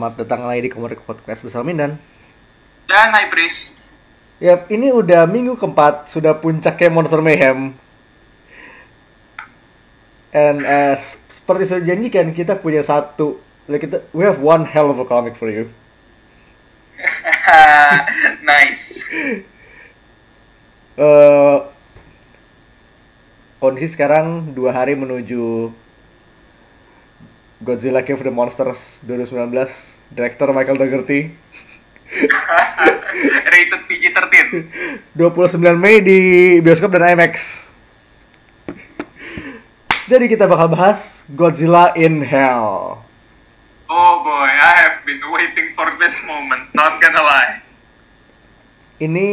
selamat datang lagi di Komorik Podcast bersama Mindan. Dan Priest. Yap, ini udah minggu keempat, sudah puncaknya Monster Mayhem. And as seperti sudah janjikan, kita punya satu, like kita, we have one hell of a comic for you. nice. Uh, kondisi sekarang dua hari menuju Godzilla King of the Monsters 2019, Director Michael Dougherty. Rated PG-13. 29 Mei di bioskop dan IMAX. Jadi kita bakal bahas Godzilla in Hell. Oh boy, I have been waiting for this moment, not gonna lie. Ini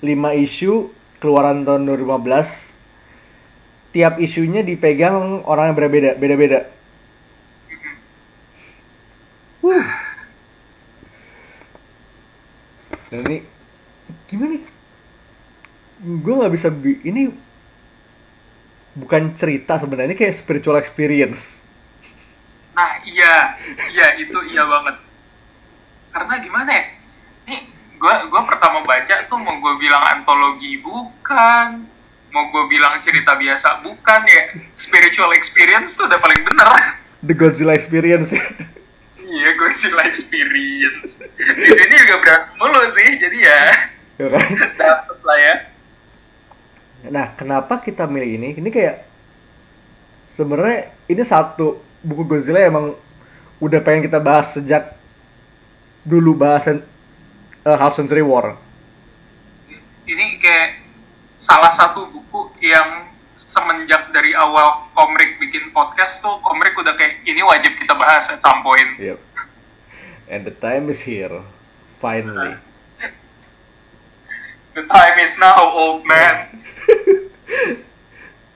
5 isu keluaran tahun 2015. Tiap isunya dipegang orang yang berbeda, beda-beda. Wuh. Dan ini gimana? Gue nggak bisa bi ini bukan cerita sebenarnya ini kayak spiritual experience. Nah iya, iya itu iya banget. Karena gimana ya? Nih, gue gua pertama baca tuh mau gue bilang antologi bukan, mau gue bilang cerita biasa bukan ya. Spiritual experience tuh udah paling bener. The Godzilla experience. Iya, Godzilla Experience. Di sini juga berat mulu sih, jadi ya. ya kan? Dapet lah ya. Nah, kenapa kita milih ini? Ini kayak sebenarnya ini satu buku Godzilla emang udah pengen kita bahas sejak dulu bahasan uh, Half Century War. Ini kayak salah satu buku yang semenjak dari awal Komrik bikin podcast tuh Komrik udah kayak ini wajib kita bahas at some point. Yep. And the time is here, finally. The time is now, old man.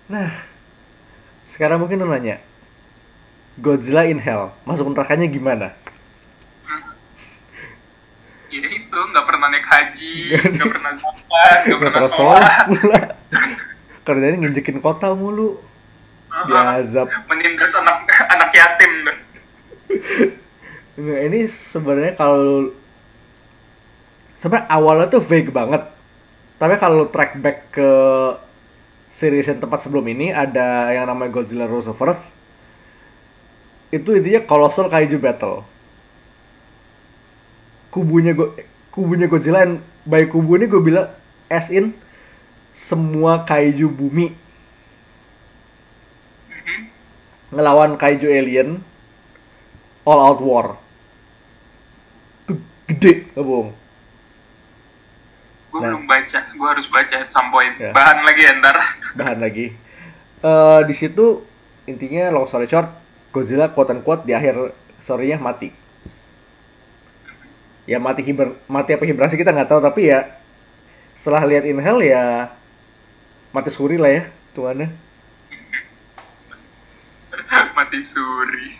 Nah, sekarang mungkin lo nanya, Godzilla in Hell, masuk nerakanya gimana? Ya itu, nggak pernah naik haji, nggak pernah zakat, nggak pernah pernah sholat. Kerjanya nginjekin kota mulu. Diazab. Menindas anak anak yatim. Nggak, ini sebenarnya kalau sebenarnya awalnya tuh vague banget. Tapi kalau track back ke series yang tempat sebelum ini ada yang namanya Godzilla Rose of Earth. Itu intinya colossal kaiju battle. Kubunya go kubunya Godzilla and by kubu ini gue bilang as in semua kaiju bumi Mhm. ngelawan kaiju alien all out war. Gede, nggak bohong. Gue Nah. belum baca, gue harus baca point. Ya. Bahan lagi ya ntar. bahan lagi. Eh di situ intinya long story short, Godzilla quote unquote di akhir story-nya mati. Ya mati hiber mati apa hiberasi kita nggak tahu tapi ya setelah lihat in hell ya mati suri lah ya tuannya. Mati suri.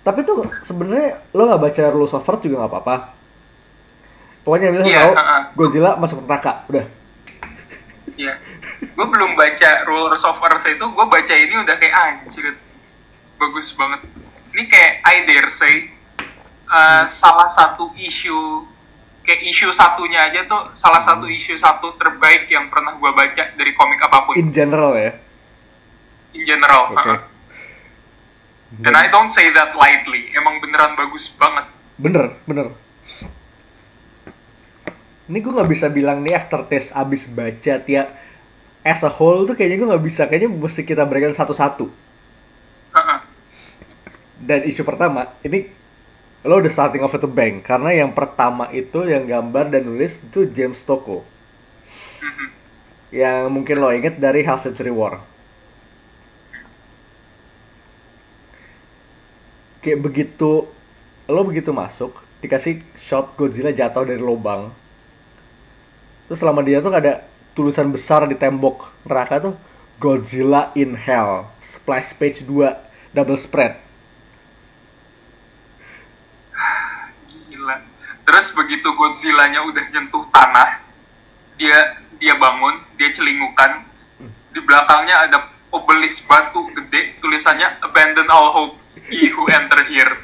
Tapi tuh sebenarnya lo nggak baca Rules of Earth juga nggak apa-apa. Pokoknya bilang Iya, tahu uh-uh. Godzilla masuk neraka, udah. Iya. Gue belum baca Rulers of Earth itu, gue baca ini udah kayak anjir. Bagus banget. Ini kayak I dare say uh, salah satu isu kayak isu satunya aja tuh salah satu isu satu terbaik yang pernah gue baca dari komik apa pun In general ya. in general. Oke. uh-uh. And I don't say that lightly. Emang beneran bagus banget. Bener, bener. Ini gue nggak bisa bilang nih aftertaste abis baca tiap as a whole tuh kayaknya gue nggak bisa. Kayaknya mesti kita berikan satu-satu. Uh-uh. Dan isu pertama, ini lo udah starting off the bank. Karena yang pertama itu yang gambar dan nulis itu James. Mhm. Yang mungkin lo inget dari Half Century War. Kayak begitu, lo begitu masuk, dikasih shot Godzilla jatuh dari lubang. Terus selama dia tuh ada tulisan besar di tembok neraka tuh Godzilla in Hell, splash page 2, double spread. Gila. Terus begitu Godzilla-nya udah nyentuh tanah, dia dia bangun, dia celingukan. Di belakangnya ada obelis batu gede, tulisannya Abandon all hope, he who enter here.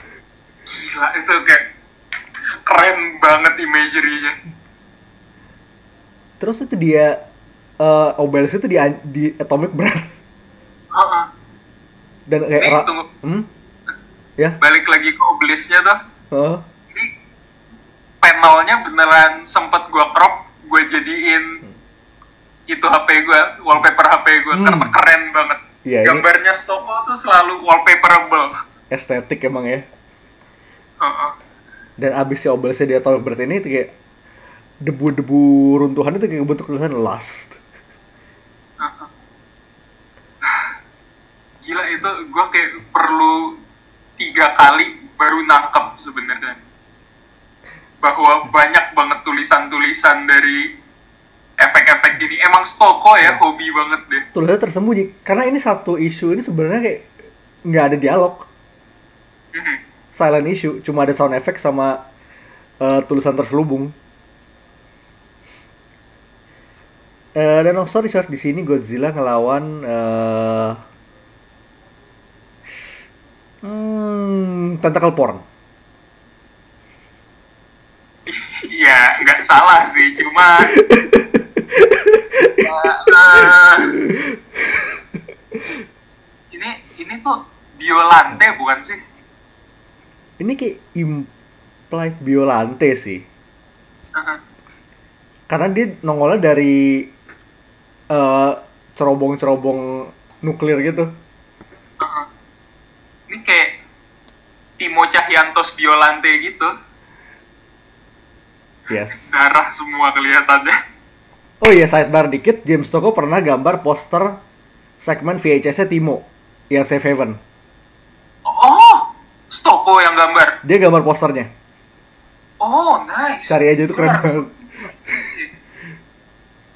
gila itu kayak keren banget imagery-nya Terus itu dia eh Obelix itu di di Atomic Breath Heeh. dan kayak Nih, tunggu. hmm? Ya, balik lagi ke obelisknya tuh heeh. Panelnya beneran sempet gua crop gue jadiin itu HP gua wallpaper HP gua Hmm. karena keren banget ini- gambarnya Stoko tuh selalu wallpaperable estetik emang ya. Heeh. Dan abis si Obelixnya di Atomic Breath ini kayak debu-debu runtuhan itu kayak bentuk tulisan last. Gila itu gua kayak perlu tiga kali baru nangkep sebenarnya bahwa banyak banget tulisan-tulisan dari efek-efek gini emang Stoko ya hobi banget deh Tulisannya tersembunyi karena ini satu isu ini sebenarnya kayak nggak ada dialog, Mhm. silent issue, cuma ada sound effect sama eh, tulisan terselubung. Eh, dan oh sorry sorry di sini Godzilla ngelawan eh hmm, tentacle porn. Ya, nggak salah sih, cuma ini ini tuh Biolante bukan sih? Ini kayak implied Biolante sih. Karena dia nongolnya dari eh, cerobong-cerobong nuklir gitu. Ini kayak Timo Cahyantos Biolante gitu, Yes. darah semua kelihatannya. Oh iya, sidebar dikit, James Toko pernah gambar poster segmen VHS-nya Timo yang Safe Haven. Oh, Stoko yang gambar. Dia gambar posternya. Oh, nice. Cari aja itu keren banget.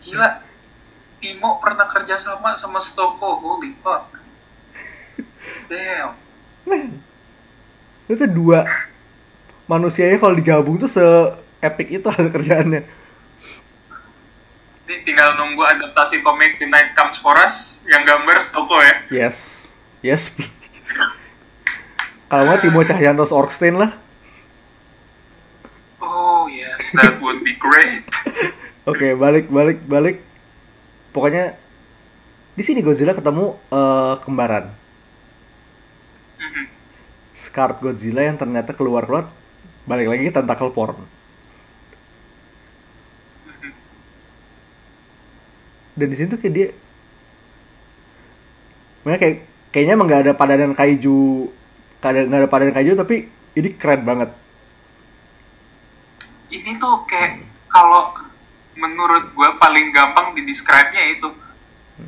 Gila, Timo pernah kerja sama sama Stoko, holy fuck. Damn. Man. Itu dua manusianya kalau digabung tuh se-epic itu hasil kerjaannya. Ini tinggal nunggu adaptasi komik The Night Comes For Us yang gambar Stoko ya. Yes. Yes, please. Kalau nggak Timo Cahyantos Orkstein lah. Oh yes, that would be great. Oke, balik balik balik. Pokoknya di sini Godzilla ketemu eh, kembaran. Mhm. Scarred Godzilla yang ternyata keluar-keluar balik lagi tentacle porn. Dan di situ kayak dia Makanya kayak kayaknya emang nggak ada padanan kaiju nggak ada, padanan kaiju tapi ini keren banget. Ini tuh kayak kalau menurut gue paling gampang di describe-nya itu.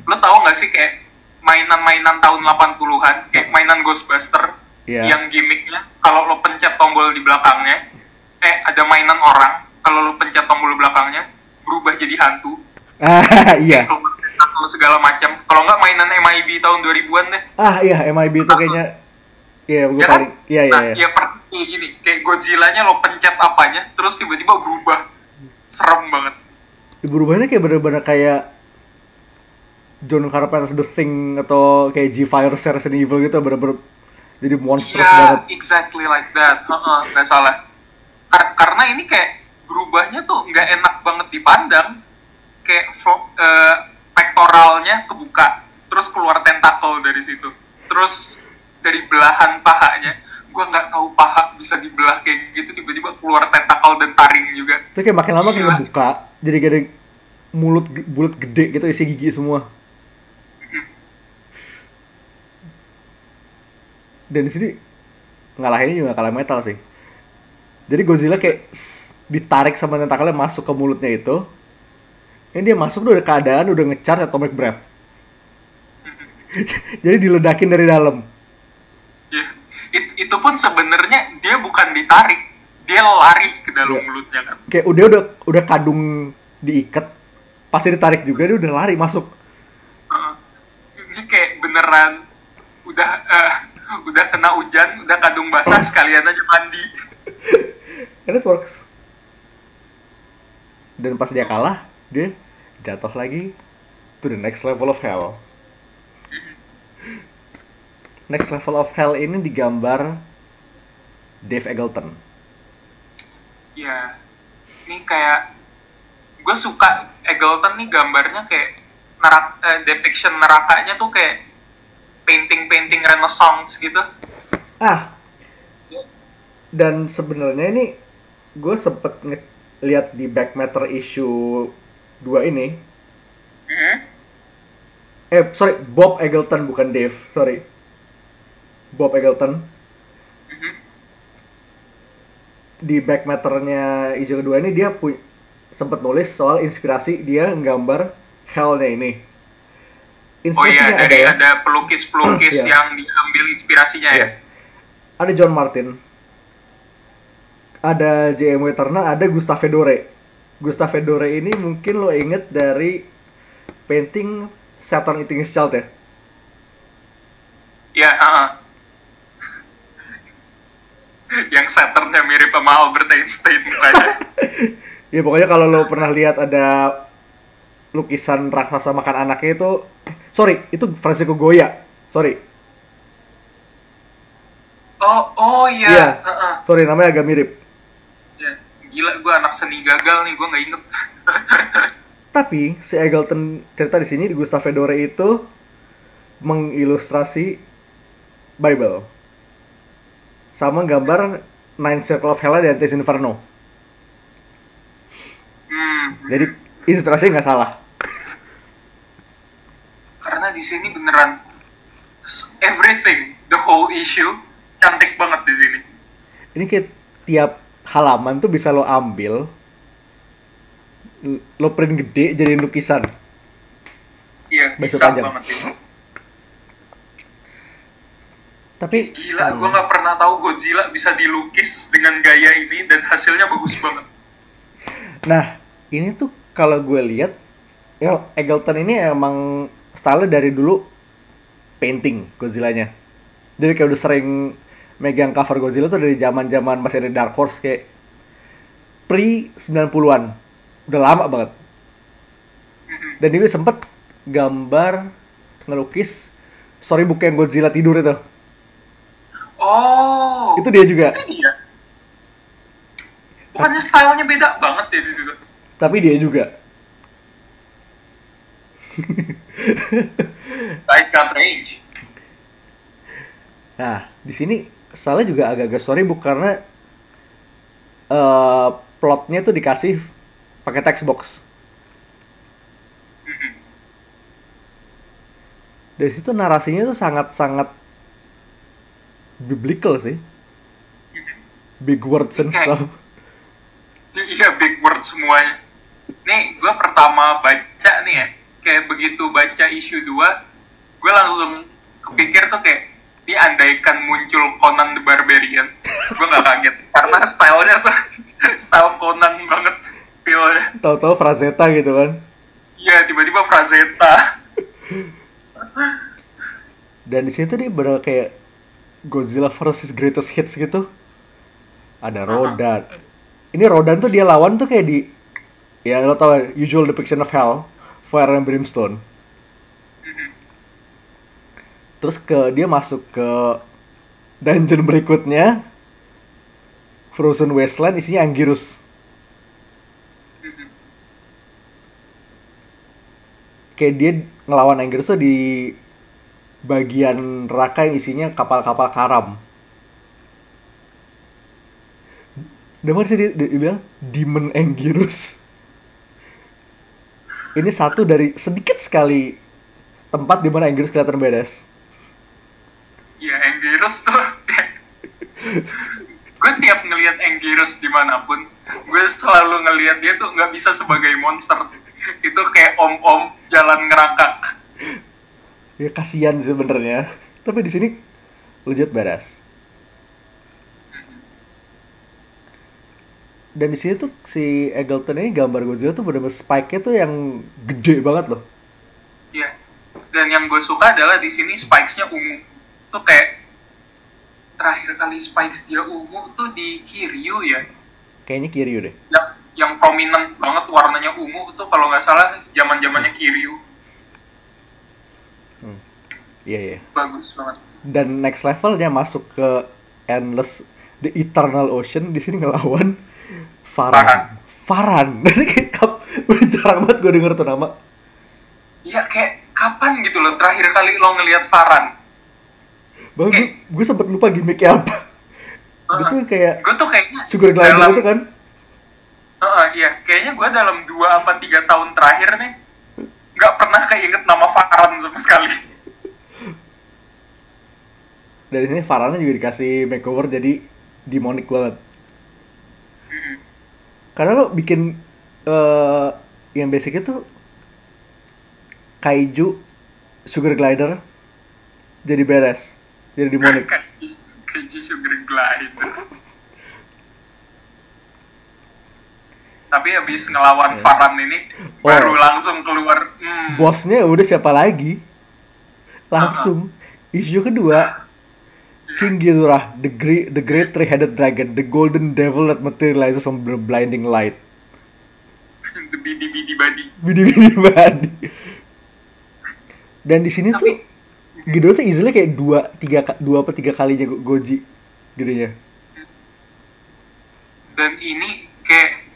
Lo tau gak sih kayak mainan-mainan tahun 80-an, kayak mainan Ghostbuster Iya. yang gimmicknya kalau lo pencet tombol di belakangnya, eh ada mainan orang, kalau lo pencet tombol di belakangnya berubah jadi hantu, Ah iya. tentakel segala macam. Kalau nggak mainan MIB tahun 2000-an deh. Ah iya MIB itu kayaknya Iya, gue Ya kan? paling iya iya Nah, iya. ya persis kayak gini. Kayak Godzilla-nya lo pencet apanya, terus tiba-tiba berubah. Serem banget. Berubahnya kayak bener-bener kayak John Carpenter's The Thing atau kayak G-Virus Resident Evil gitu bener-bener jadi monstrous Iya, banget. exactly like that. Heeh, nggak salah. Kar- karena ini kayak berubahnya tuh nggak enak banget dipandang. Kayak fro- eh, pektoralnya kebuka, terus keluar tentakel dari situ. Terus dari belahan pahanya, gua nggak tahu paha bisa dibelah kayak gitu, tiba-tiba keluar tentakel dan taring juga. Itu kayak makin lama kayak ngebuka, jadi ada mulut bulat gede gitu isi gigi semua. Dan di sini ngalahinnya juga kalah metal sih. Jadi Godzilla kayak ditarik sama tentakelnya masuk ke mulutnya itu. Ini dia masuk udah keadaan udah ngecharge atomic breath. Jadi diledakin dari dalam. Ya, it- itu pun sebenarnya dia bukan ditarik, dia lari ke dalam Iya. mulutnya kan. Kayak udah udah udah kadung diikat, pasti ditarik juga dia udah lari masuk. Heeh. ini kayak beneran udah eh, udah kena hujan, udah kadung basah sekalian aja mandi. And it works. Dan pas dia kalah, dia jatuh lagi to the next level of hell. Next level of hell ini digambar Dave Eggleton. Ya, ini kayak gue suka Eggleton nih gambarnya kayak nerak eh, depiction nerakanya tuh kayak painting-painting Renaissance gitu. Ah, dan sebenarnya ini gue sempet lihat di back matter issue 2 ini. Mhm. Eh, sorry, Bob Eggleton bukan Dave, sorry. Bob Eggleton. Mhm. Di back matternya issue kedua ini dia pu- sempet nulis soal inspirasi dia nggambar hellnya ini. Oh iya, Inspirasinya dari adalah- ada pelukis-pelukis Iya. yang diambil inspirasinya ya. Iya. Ada John Martin. Ada J.M.W. Turner, ada Gustave Doré. Gustave Doré ini mungkin lo inget dari painting Saturn Eating His Child ya? Iya, heeh. yang Saturnnya mirip sama Albert Einstein. Ya pokoknya kalau lo pernah lihat ada lukisan raksasa makan anaknya itu sorry itu Francisco Goya sorry Oh, oh iya. Iya. heeh. sorry namanya agak mirip Ya, Gila, gue anak seni gagal nih, gue nggak inget. tapi si Eggleton cerita di sini di Gustave Doré itu mengilustrasi Bible sama gambar Nine Circle of Hell dan Dante's Inferno hmm, jadi inspirasinya nggak salah karena di sini beneran everything, the whole issue cantik banget di sini. ini kayak tiap halaman tuh bisa lo ambil lo print gede jadi lukisan Iya, bisa banget ini. tapi Gila, hmm, gue nggak pernah tahu Godzilla bisa dilukis dengan gaya ini dan hasilnya bagus banget. nah ini tuh kalau gue lihat ya Eggleton ini emang style dari dulu painting Godzilla-nya jadi kayak udah sering megang cover Godzilla tuh dari zaman zaman masih ada Dark Horse kayak pre 90-an udah lama banget. Dan dia sempet gambar ngelukis storybook yang Godzilla tidur itu. Oh, itu dia juga. Itu dia. Bukannya stylenya beda banget ya di situ. tapi dia juga. Guys got range. Nah, di sini salah juga agak-agak storybook karena eh plotnya tuh dikasih pakai text box. Dari situ narasinya tuh sangat-sangat biblical sih. Big words and Oke. stuff. Iya big word semuanya. Nih gue pertama baca nih ya, kayak begitu baca isu 2, gue langsung kepikir tuh kayak diandaikan muncul Conan the Barbarian, gue nggak kaget karena stylenya tuh style Conan banget feelnya. Tahu-tahu Frazetta gitu kan. Iya tiba-tiba Frazetta. Dan di situ dia bener kayak Godzilla versus Greatest Hits gitu. Ada Rodan. Ini Rodan tuh dia lawan tuh kayak di ya lo tau usual depiction of hell, fire and brimstone. Terus ke dia masuk ke dungeon berikutnya Frozen Wasteland isinya Anggirus. Kayak dia ngelawan Anggirus tuh di bagian neraka yang isinya kapal-kapal karam. Dengar sih dia, dia, dia bilang Demon Anggirus. Ini satu dari sedikit sekali tempat di mana Anggirus kelihatan badass. Iya Anguirus tuh. Gue tiap ngelihat Anguirus di mana pun gue selalu ngelihat dia tuh nggak bisa sebagai monster. Itu kayak om-om jalan ngerangkak. Ya kasihan sih sebenarnya. Tapi di sini legit badass dan di sini tuh si Eggleton ini gambar Godzilla tuh bener-bener spike-nya tuh yang gede banget loh. Iya. Dan yang gue suka adalah di sini spikes-nya ungu tuh kayak terakhir kali spikes dia ungu tuh di Kiryu ya kayaknya Kiryu deh yang yang prominent banget warnanya ungu tuh kalau nggak salah zaman zamannya Kiryu iya iya bagus banget dan next levelnya masuk ke endless The Eternal Ocean di sini ngelawan Farhan. Farhan. Kayak kap- udah jarang banget gue denger tuh nama. Iya kayak kapan gitu loh terakhir kali lo ngelihat Farhan? Bahkan gue, gue sempet lupa gimmicknya apa. Dia tuh kayak Gue tuh kayaknya sugar glider dalam, itu kan. Heeh, iya, kayaknya gue dalam dua apa tiga tahun terakhir nih nggak pernah keinget nama Farhan sama sekali. Dari sini Farhannya juga dikasih makeover jadi demonic banget. Mm-mm. Karena lo bikin eh yang basic itu kaiju sugar glider jadi beres. Jadi demonic. Kayak kayak Sugar Glider. Tapi habis ngelawan Iya. Farhan ini Oh. baru langsung keluar. Hmm, Bosnya udah siapa lagi? Langsung isu kedua King Ghidorah, the great, the great three-headed dragon, the golden devil that materializes from the blinding light. the bidi bidi badi. Bidi-bidi badi. Dan di sini Tapi- tuh Ghidorah tuh easily kayak dua, tiga, dua apa tiga kalinya Go- Goji gedenya. Dan ini kayak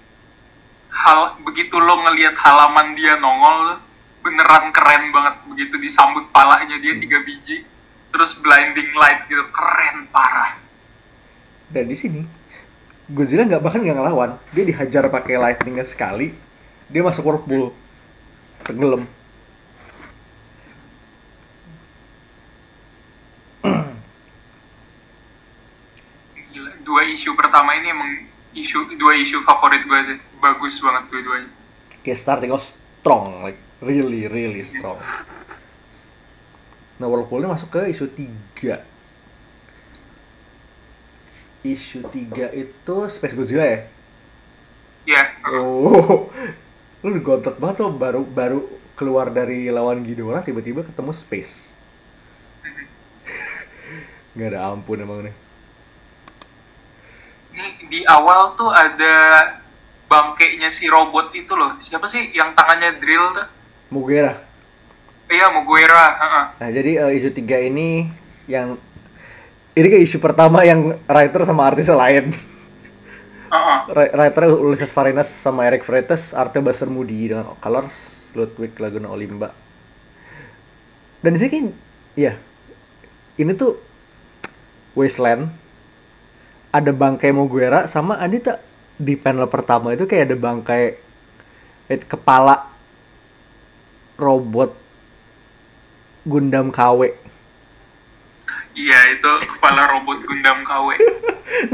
hal begitu lo ngelihat halaman dia nongol beneran keren banget begitu disambut palanya dia tiga biji terus blinding light gitu keren parah Dan di sini Godzilla nggak bahkan nggak ngelawan, dia dihajar pakai lightningnya sekali, dia masuk whirlpool, tenggelam. Gila, dua isu pertama ini emang isu dua isu favorit gue sih bagus banget dua-duanya kayak starting off strong, like really really strong. Nah Whirlpoolnya masuk ke isu 3 Isu 3 itu Space Godzilla ya? ya Oh, lu udah gontot banget lo baru baru keluar dari lawan Ghidorah tiba-tiba ketemu Space. Gak ada ampun emang nih. Ini di awal tuh ada bangkainya si robot itu loh siapa sih yang tangannya drill tuh Mugera. iya Muguera heeh. Nah jadi eh, isu 3 ini yang ini kayak isu pertama yang writer sama artis lain. Writer Ulysses Farinas sama Eric Freitas, artnya Buster Moody dengan colors Ludwig Laguna Olimba. Dan di sini ya, ini tuh Wasteland, ada bangkai Moguera sama Adita di panel pertama itu kayak ada bangkai eh, kepala robot Gundam KW. iya itu kepala robot Gundam KW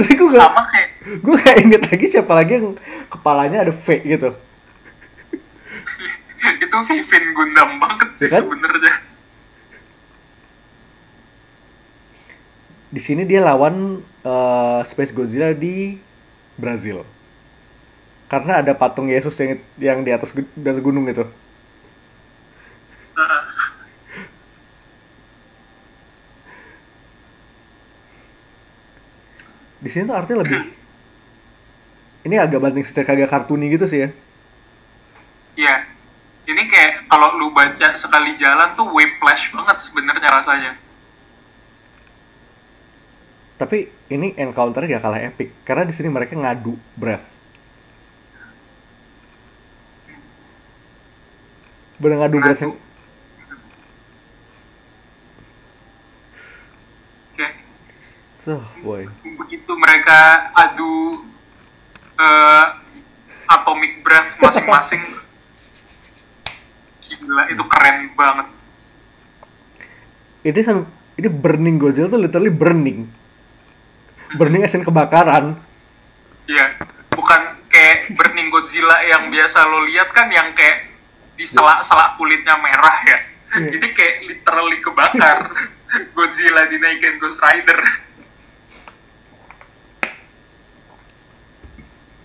gue gak, sama kayak gue gak inget lagi siapa lagi yang kepalanya ada V gitu. itu Vivin Gundam banget sih kan? sebenarnya Di sini dia lawan eh, Space Godzilla di Brazil. Karena ada patung Yesus yang yang di atas, di atas gunung itu. Heeh. Di sini tuh artinya lebih ini agak banting setir kagak kartuni gitu sih ya. Iya. Ini kayak kalau lu baca sekali jalan tuh whiplash banget sebenarnya rasanya. Tapi ini encounter gak kalah epic karena di sini mereka ngadu breath. Bener ngadu breath yang Kayak so boy. begitu mereka adu eh, atomic breath masing-masing. Gila, itu keren banget. Ini sam ini burning Godzilla tuh literally burning. Burning asin kebakaran. Iya, bukan kayak Burning Godzilla yang biasa lo lihat kan yang kayak di selak-selak kulitnya merah ya. Iya. Ini kayak literally kebakar. Godzilla dinaikin Ghost Rider.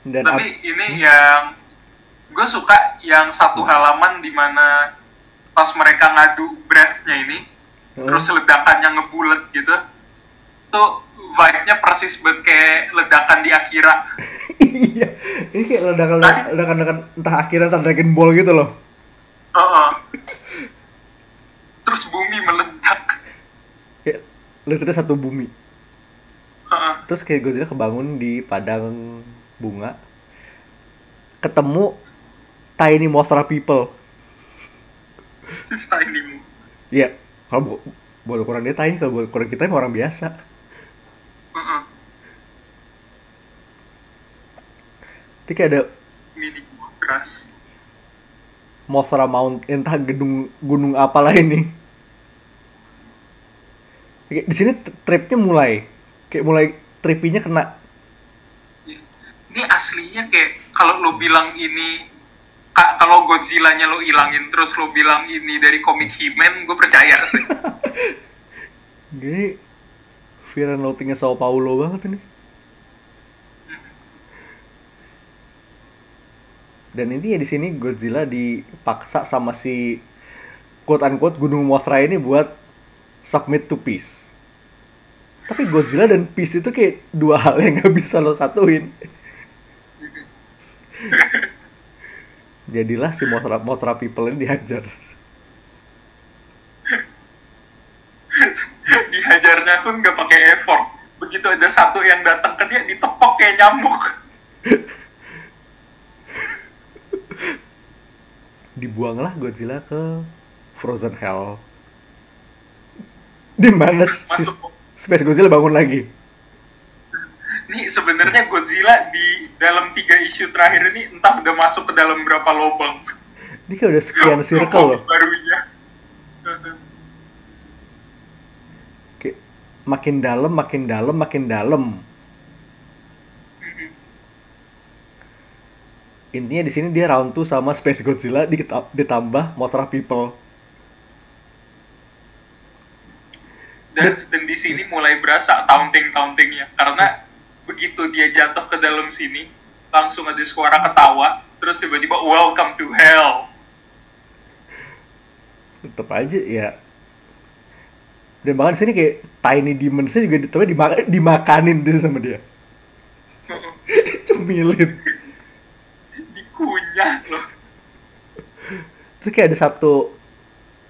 Dan Tapi ap- ini yang gue suka yang satu halaman di mana pas mereka ngadu breath-nya ini, Hmm. terus ledakannya ngebulet gitu, tuh vibe-nya persis banget kayak ledakan di Akira. iya, ini kayak ledakan ledakan ledakan entah akhirnya entah Dragon Ball gitu loh. Heeh. Terus bumi meledak. Kayak literally satu bumi. Heeh. terus kayak Godzilla kebangun di padang bunga ketemu tiny monster people Tiny. Iya, kalau bu- buat ukuran dia tiny, kalau buat ukuran kita emang orang biasa. Heeh. Tapi kayak ada Mini keras. Mothra Mount, entah gedung gunung apalah ini. Kayak di sini tripnya mulai, kayak mulai tripinya kena. Ini aslinya kayak kalau lo bilang ini ka- kalau Godzilla-nya lo ilangin terus lo bilang ini dari komik He-Man, gue percaya sih. Gini, And Loathing-nya Sao Paulo banget ini. Dan intinya di sini Godzilla dipaksa sama si quote unquote Gunung Mothra ini buat submit to peace. Tapi Godzilla dan peace itu kayak dua hal yang nggak bisa lo satuin. Jadilah si Mothra, Mothra people ini dihajar. Dihajarnya pun nggak pakai effort. Begitu ada satu yang datang ke dia ditepok kayak nyamuk. Dibuanglah Godzilla ke Frozen Hell. Di mana. Space Godzilla bangun lagi. Nih sebenarnya Godzilla di dalam tiga isu terakhir ini entah udah masuk ke dalam berapa lubang. Ini kayak udah sekian circle loh. Barunya. Makin dalam, makin dalam, makin dalam. Intinya di sini dia round 2 sama Space Godzilla ditambah Mothra People. dan, dan di sini mulai berasa taunting tauntingnya karena begitu dia jatuh ke dalam sini langsung ada suara ketawa terus tiba-tiba welcome to hell Tetep aja ya. Dan bahkan sini kayak Tiny Demons juga ditambah dimaka- dimakanin dia sama dia. Cemilin. dikunyah loh Terus kayak ada satu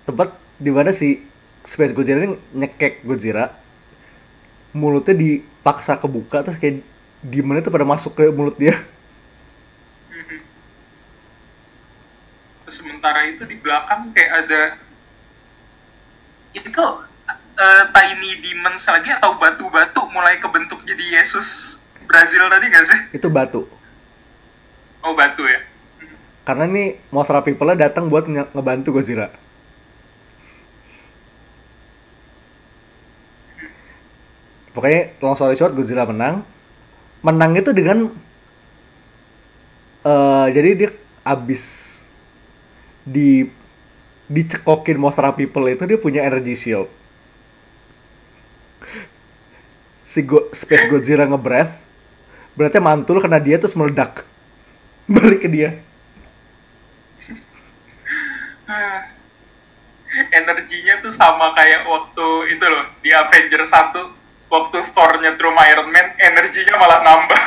tempat di mana si Space Godzilla ini nyekek Godzilla. Mulutnya dipaksa kebuka terus kayak demonnya tuh pada masuk ke mulut dia. Terus sementara itu di belakang kayak ada itu eh, tiny demons lagi atau batu-batu mulai kebentuk jadi Yesus Brazil tadi nggak sih? Itu batu. Oh batu ya. Karena nih Mothra People-nya datang buat nge- ngebantu Godzilla. Pokoknya long story short Godzilla menang. Menang itu dengan eh jadi dia abis di dicekokin Mothra People itu dia punya energy shield. Si Go- Space Godzilla nge-breath, berarti mantul kena dia terus meledak. Balik ke dia. Energinya tuh sama kayak waktu itu loh di Avenger 1 waktu Thor-nya Iron Man energinya malah nambah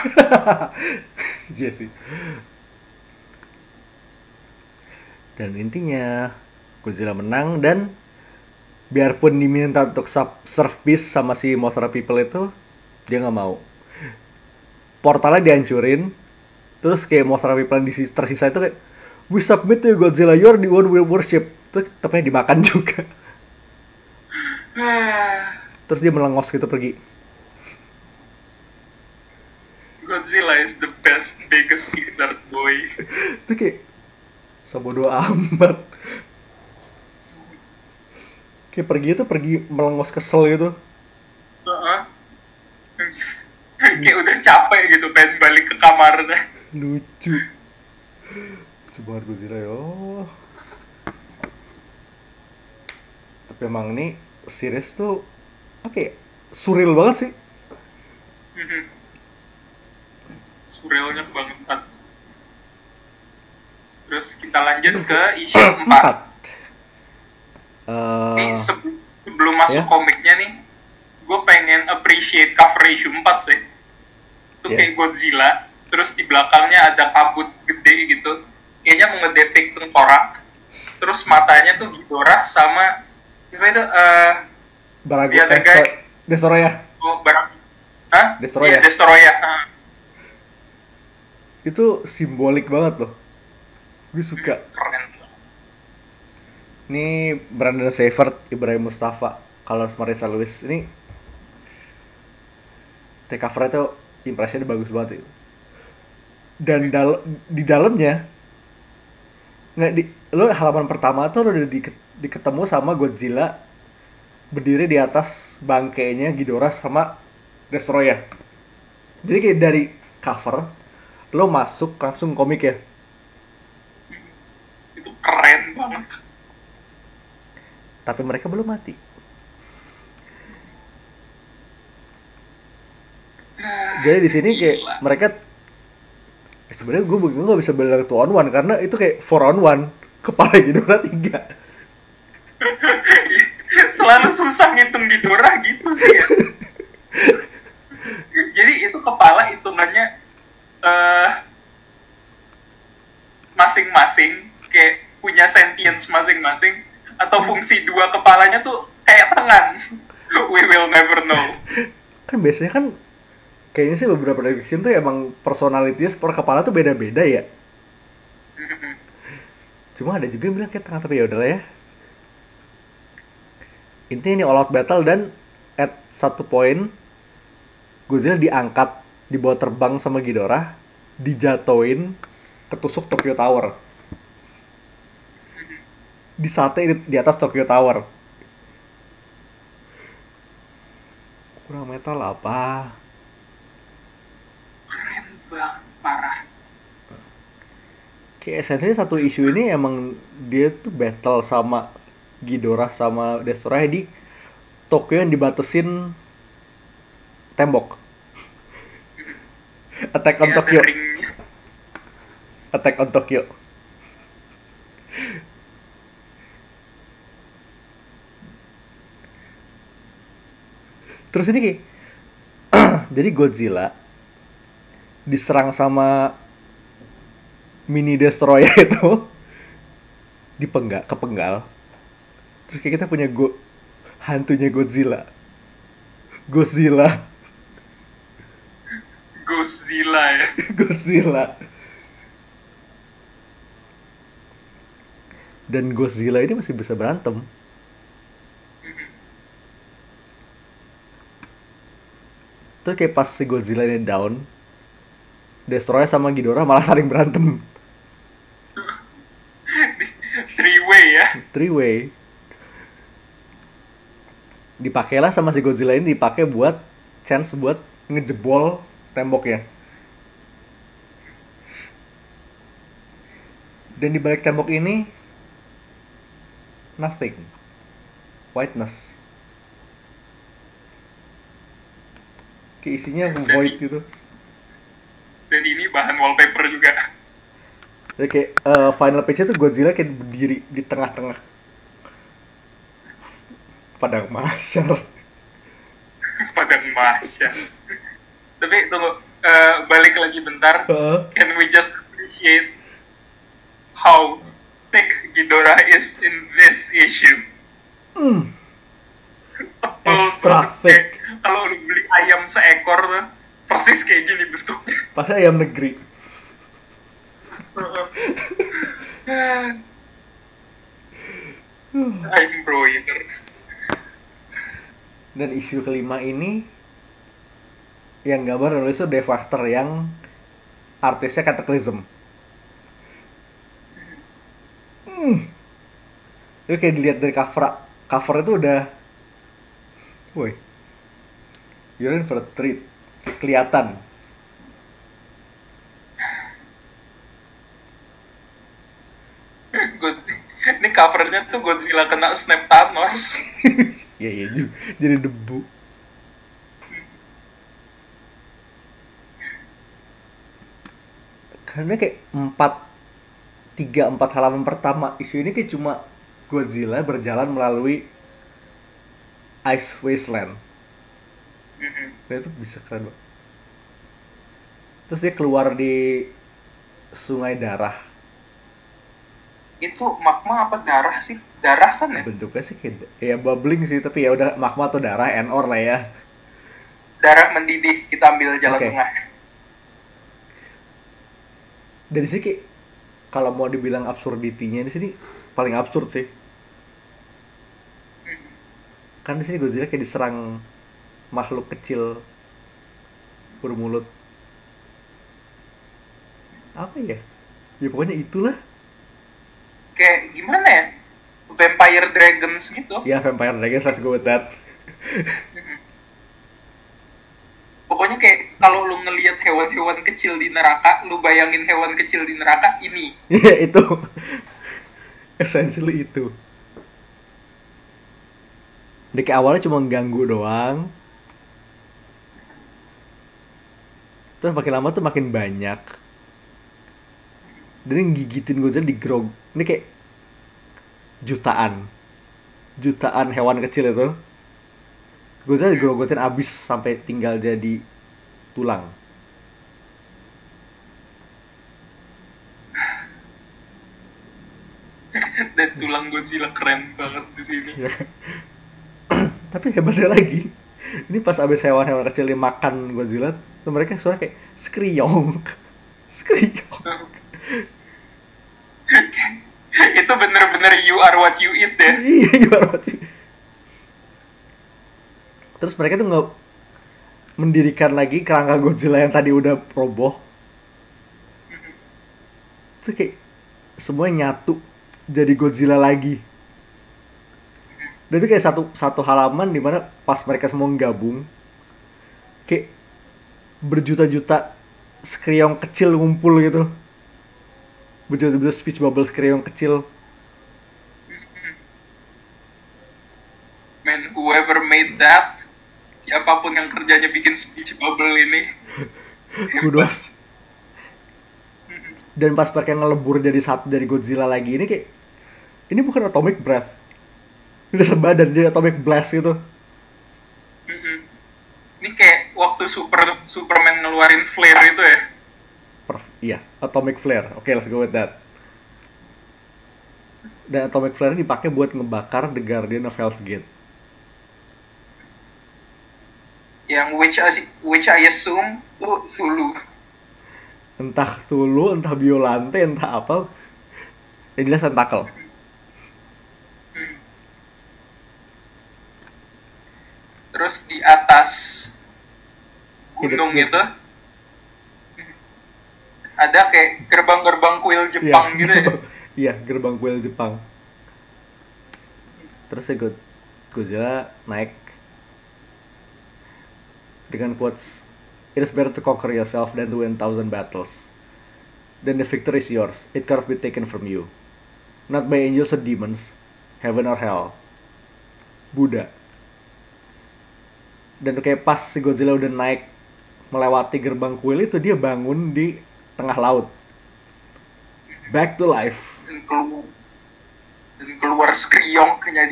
Iya sih. Dan intinya Godzilla menang dan biarpun diminta untuk peace sama si Mothra People itu dia nggak mau. Portalnya dihancurin, terus kayak Mothra People yang tersisa itu kayak We submit to you Godzilla, you're the one we worship. Terus tapi dimakan juga. Terus dia melengos gitu pergi. Godzilla is the best biggest lizard boy Itu kayak sebodoh amat. Kayak pergi itu pergi melengos kesel gitu. Heeh. kayak udah capek gitu pengen balik ke kamarnya. Lucu. Lucu banget Godzilla ya tapi emang ini series tuh apa ya surreal banget sih. Surrealnya banget. Terus kita lanjut ke isu 4 Ini Eh, se- sebelum masuk ya. komiknya nih, gue pengen appreciate cover issue 4 sih. Itu Yes. kayak Godzilla, terus di belakangnya ada kabut gede gitu. Kayaknya mau ngedepik tengkorak. Terus matanya tuh Ghidorah sama apa itu eh Barago Dia ada eh, Destoroyah oh, barang Hah? Destroyer. Iya, Destroyer. Ah. Itu simbolik banget loh. Gue suka. Keren. Ini Brandon Seifert, Ibrahim Mustafa, Carlos Marisa Lewis. Ini take cover itu impresinya bagus banget itu. Dan dal di dalamnya nggak di lo halaman pertama tuh lo udah di, diketemu sama Godzilla berdiri di atas bangkainya Ghidorah sama Destroyer. Jadi kayak dari cover lo masuk langsung komik ya. Itu keren banget. Tapi mereka belum mati. Jadi di sini kayak mereka eh, sebenarnya gue gue nggak bisa bilang two on one karena itu kayak four on one kepala Ghidorah tiga. Selalu susah ngitung Ghidorah gitu sih ya. Jadi itu kepala hitungannya eh masing-masing kayak punya sentience masing-masing atau fungsi dua kepalanya tuh kayak tangan. We will never know. Kan biasanya kan kayaknya sih beberapa direction tuh emang personalitinya per kepala tuh beda-beda ya. Cuma ada juga yang bilang kayak tengah tapi ya udahlah ya. Intinya ini all out battle dan at satu poin Godzilla diangkat dibawa terbang sama Ghidorah dijatoin ketusuk Tokyo Tower disate di, di atas Tokyo Tower. Kurang metal apa? Keren banget, parah. kayak essentially satu isu ini emang dia tuh battle sama Ghidorah sama Destroyer di Tokyo yang dibatesin tembok. Attack on Tokyo. Attack on Tokyo Terus ini kayak jadi Godzilla diserang sama mini destroyer itu dipenggal kepenggal. Terus kayak kita punya go hantunya Godzilla. Godzilla, Godzilla ya. Godzilla. Dan Godzilla ini masih bisa berantem. Terus kayak pas si Godzilla ini down, Destroyer sama Ghidorah malah saling berantem. Three way ya. Three way. Dipakailah sama si Godzilla ini dipakai buat chance buat ngejebol temboknya. Dan di balik tembok ini nothing. Whiteness. Kayak isinya void gitu. Dan ini bahan wallpaper juga. Jadi kayak eh, final page-nya tuh Godzilla kayak berdiri di tengah-tengah. Padang mahsyar. Padang Masya. Tapi tunggu, eh, balik lagi bentar. Heeh. Can we just appreciate how thick Ghidorah is in this issue? Hmm. Extra thick. Kalau lu beli ayam seekor tuh, persis kayak gini bentuknya. Pasti ayam negeri. I'm broiler. Dan isu kelima ini yang gambar nulis itu Devastator yang artisnya Cataclysm. Hmm. Itu kayak dilihat dari cover cover itu udah Woi. You're in for a treat. Kelihatan. God- ini covernya tuh Godzilla kena snap Thanos. Iya iya. Jadi debu. Karena kayak empat tiga empat halaman pertama isu ini kayak cuma Godzilla berjalan melalui Ice Wasteland. Dan itu bisa keren banget. Terus dia keluar di sungai darah. Itu magma apa darah sih? Darah kan ya? Bentuknya sih kayak ya bubbling sih, tapi ya udah magma atau darah and or lah ya. darah mendidih kita ambil jalan Oke. tengah dari sini kayak kalau mau dibilang absurditinya di sini paling absurd sih kan di sini Godzilla kayak diserang makhluk kecil bermulut. Apa ya? Ya pokoknya itulah. Kayak gimana ya? Vampire dragons gitu. Ya Vampire Dragons let's go with that. Pokoknya kayak kalau lu ngelihat hewan-hewan kecil di neraka lu bayangin hewan kecil di neraka ini. Ya itu. Essentially itu. Kayak awalnya cuma ganggu doang terus makin lama tuh makin banyak. Dan yang gigitin Godzilla di grog ini kayak jutaan. Jutaan hewan kecil itu. Godzilla digrogotin abis sampai tinggal jadi tulang. Dan tulang Godzilla keren banget di sini. Tapi hebatnya lagi, ini pas abis hewan-hewan kecil dimakan Godzilla, tuh mereka suara kayak skriyong, skriyong. itu bener-bener you are what you eat ya Iya, gimana sih? Terus mereka tuh nggak mendirikan lagi kerangka Godzilla yang tadi udah roboh. Terus kayak semuanya nyatu jadi Godzilla lagi. Dan itu kayak satu satu halaman di mana pas mereka semua gabung, kayak berjuta-juta skriong kecil ngumpul gitu. Berjuta-juta speech bubble skriong kecil. man whoever made that siapa pun yang kerjanya bikin speech bubble ini Kudos. Dan pas mereka ngelebur jadi satu dari Godzilla lagi ini kayak ini bukan atomic breath. Udah sebadan dia atomic blast gitu. Ini kayak waktu super Superman ngeluarin flare itu ya Per- iya, atomic flare. Oke, let's go with that. Dan atomic flare ini dipakai buat ngebakar The Guardian of Hell's Gate. yang which I, which I assume tuh Zulu Entah Tulu, entah Biolante, entah apa. Yang jelas tentakel. Terus di atas gunung itu ada kayak gerbang-gerbang kuil Jepang Iya. gitu ya Iya, gerbang kuil Jepang. Terus ya God- Godzilla naik dengan quotes It is better to conquer yourself than to win thousand battles. Then the victory is yours. It cannot be taken from you. Not by angels or demons, heaven or hell. Buddha. Dan kayak pas si Godzilla udah naik melewati gerbang kuil itu dia bangun di tengah laut. Back to life. dan keluar dan keluar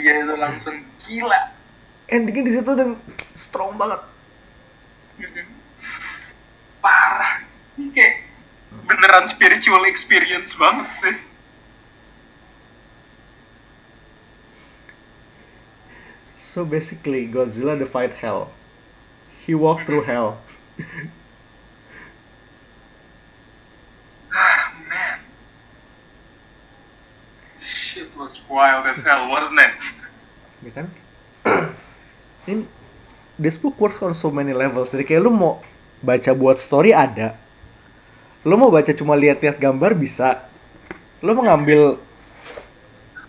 dia itu langsung gila Endingnya di situ dan strong banget. parah kayak beneran spiritual experience banget sih So basically, Godzilla defied hell. He walked through hell. ah man shit was wild as hell wasn't it Ya kan? Ini this book works on so many levels. Jadi kayak lu mau baca buat story ada. Lu mau baca cuma lihat-lihat gambar bisa. Lu mau ngambil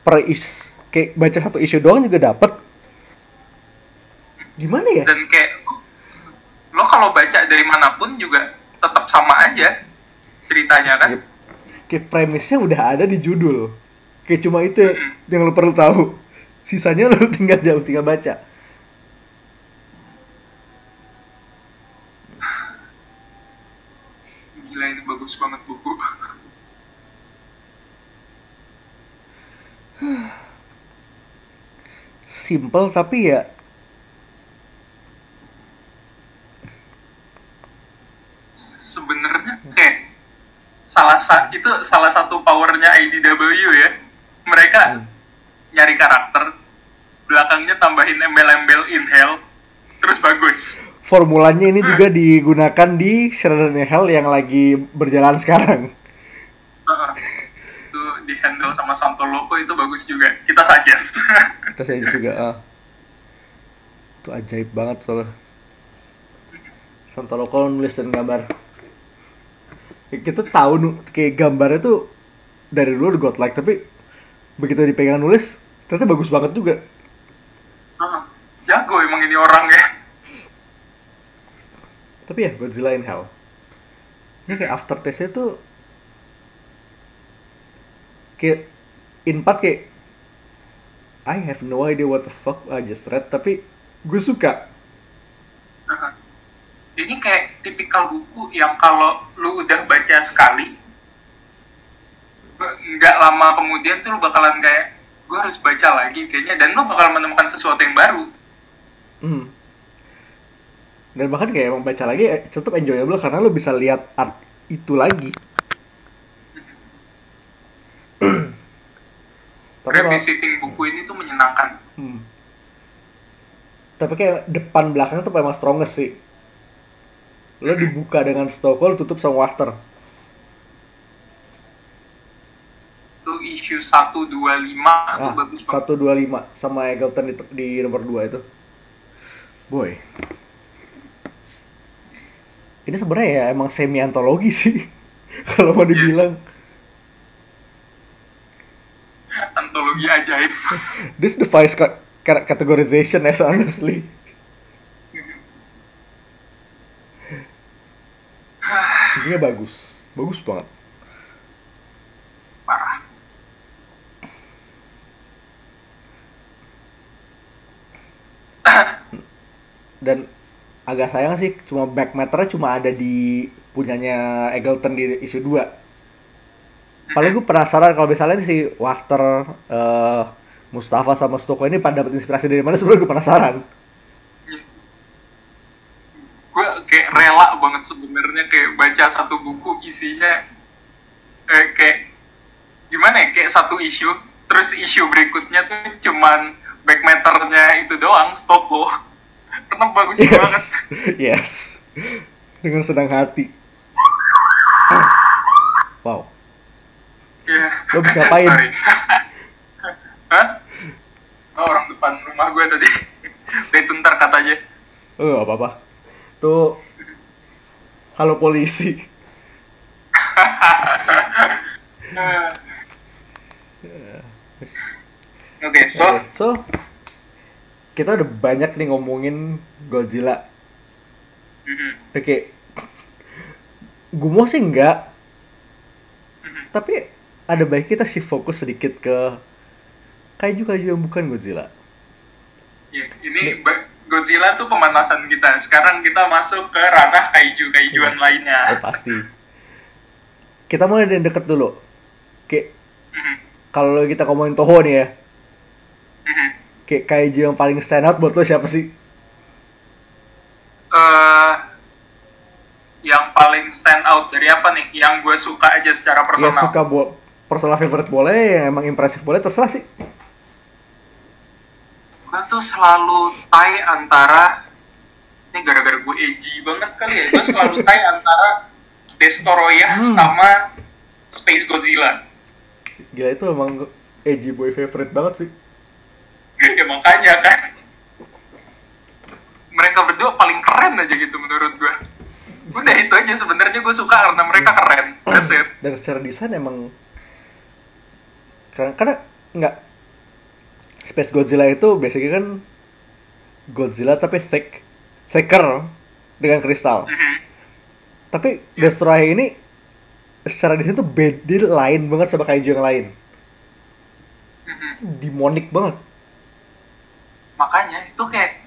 per is kayak baca satu isu doang juga dapet. Gimana ya? dan kayak lo kalau baca dari mana pun juga tetap sama aja ceritanya kan Yep. Kayak premisnya udah ada di judul. Kayak cuma itu Mm-mm. yang lu perlu tahu. Sisanya lu tinggal jauh tinggal baca. gila ini bagus banget buku Simple tapi ya sebenarnya kayak salah sa itu salah satu powernya IDW ya mereka Hmm. nyari karakter belakangnya tambahin embel-embel in hell terus bagus formulanya ini juga digunakan di Shredder Hell yang lagi berjalan sekarang. Itu di handle sama Santo Loco itu bagus juga kita suggest Kita saya juga ah. Itu ajaib banget soalnya. Santo Loco nulis dan gambar. Kita tahu kayak gambarnya tuh dari dulu udah godlike tapi begitu dipegang nulis ternyata bagus banget juga. Heeh. jago emang ini orang ya Tapi ya Godzilla in Hell. Ini kayak aftertaste-nya tuh kayak in part kayak I have no idea what the fuck I just read tapi gue suka. Ini kayak tipikal buku yang kalau lu udah baca sekali nggak lama kemudian tuh lu bakalan kayak gue harus baca lagi kayaknya dan lu bakal menemukan sesuatu yang baru Hmm. Dan bahkan kayak emang baca lagi eh, tetap enjoyable karena lo bisa lihat art itu lagi. Tapi revisiting buku ini tuh menyenangkan hmm. Tapi kayak depan belakang tuh emang strongest sih. Lo dibuka dengan Stockholm, tutup sama Wachter. itu issue 125 tuh Ah, bagus banget 125 sama Eggleton di, di nomor 2 itu. Boy. Ini sebenarnya ya emang semi antologi sih. Kalau mau dibilang. antologi ajaib This defies ca- ca- categorization as honestly. Intinya bagus. Bagus banget. parah Dan agak sayang sih cuma back matternya cuma ada di punyanya Eggleton di issue 2. Paling gue penasaran kalau misalnya si Wachter, eh, Mustafa sama Stoko ini pada dapat inspirasi dari mana sebenarnya gue penasaran. gue kayak rela banget sebenarnya kayak baca satu buku isinya eh, kayak gimana ya kayak satu isu terus isu berikutnya tuh cuman back matternya itu doang Stoko karena bagus banget Yes, yes. Dengan senang hati. Wow. ya Lo habis ngapain? Sorry. Hah? Oh, orang depan rumah gue tadi itu ntar katanya Oh, apa apa. Tuh, halo polisi. oke so Oke, so kita udah banyak nih ngomongin Godzilla. Mhm, Oke, gumo sih enggak, mhm. tapi ada baik kita sih fokus sedikit ke kaiju-kaiju yang bukan Godzilla. Ya, ini ba- Godzilla tuh pemanasan kita. Sekarang kita masuk ke ranah kaiju-kaijuan Oh lainnya. pasti. Kita mulai dari deket dulu. Kayak Mhm, kalau kita ngomongin Toho nih ya, mhm. kayak kaiju yang paling stand out buat lo siapa sih? Eh, yang paling stand out dari apa nih? Yang gue suka aja secara Ya personal. suka buat personal favorite boleh, yang emang impresif boleh, terserah sih. Gue tuh selalu tie antara ini gara-gara gue edgy banget kali ya. Gue selalu tie antara Destoroyah Hmm. sama Space Godzilla. Gila itu emang edgy boy favorite banget sih. ya makanya kan. Mereka berdua paling keren aja gitu menurut gue. Udah itu aja sebenarnya gue suka karena mereka keren. That's it. Dan secara desain emang karena, karena nggak Space Godzilla itu basically kan Godzilla tapi thick, thicker dengan kristal. Mhm. Tapi Destroyer ini secara desain tuh beda lain banget sama kaiju yang lain. Mhm. Demonic banget. Makanya itu kayak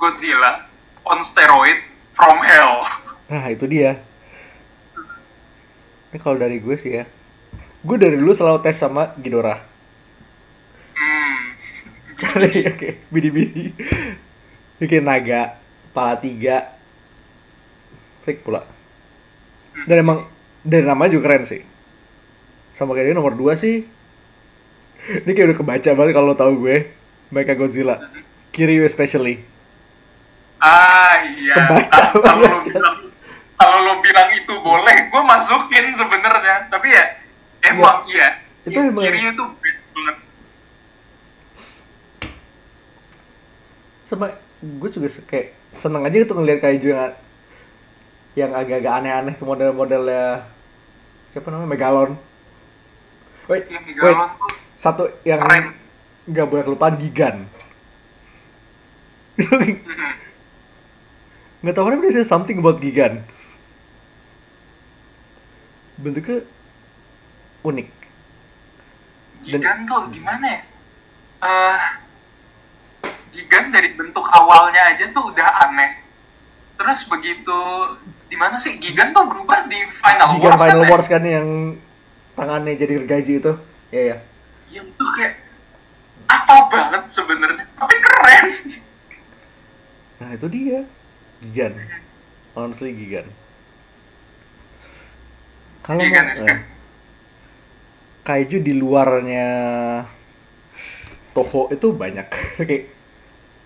Godzilla on steroid from hell. Nah itu dia. Ini kalau dari gue sih ya, gue dari dulu selalu tes sama Ghidorah. Kali oke, bidi-bidi. Bikin naga, kepala tiga, fake pula. Dan emang dari namanya juga keren sih. Sama kayak dia nomor 2 sih. Ini kayak udah kebaca banget kalau lo tahu gue. Mecha Godzilla. Kiryu especially. Ah iya. Kebaca Kalau kalau lo bilang kalau lo bilang itu boleh, gue masukin sebenarnya. Tapi ya emang iya. Itu emang- Kirinya tuh best banget. Sama gue juga kayak seneng aja gitu ngeliat kaiju yang yang agak-agak aneh-aneh model-modelnya siapa namanya? Megalon. Wait, Yang wait. Megalon satu yang nggak boleh kelupaan Gigan. Mhm. nggak tahu kenapa dia something about Gigan. Bentuknya unik. Gigan tuh gimana ya? Eh, Gigan dari bentuk awalnya aja tuh udah aneh. Terus begitu di mana sih? Gigan tuh berubah di Final Gigan Wars Final kan? Wars kan yang tangannya jadi gergaji itu. Ya ya Yang tuh kayak apa banget sebenarnya, tapi keren. nah itu dia. Gigan. Honestly Gigan. Kalau Gigan mau eh, kaiju di luarnya Toho itu banyak. Kayak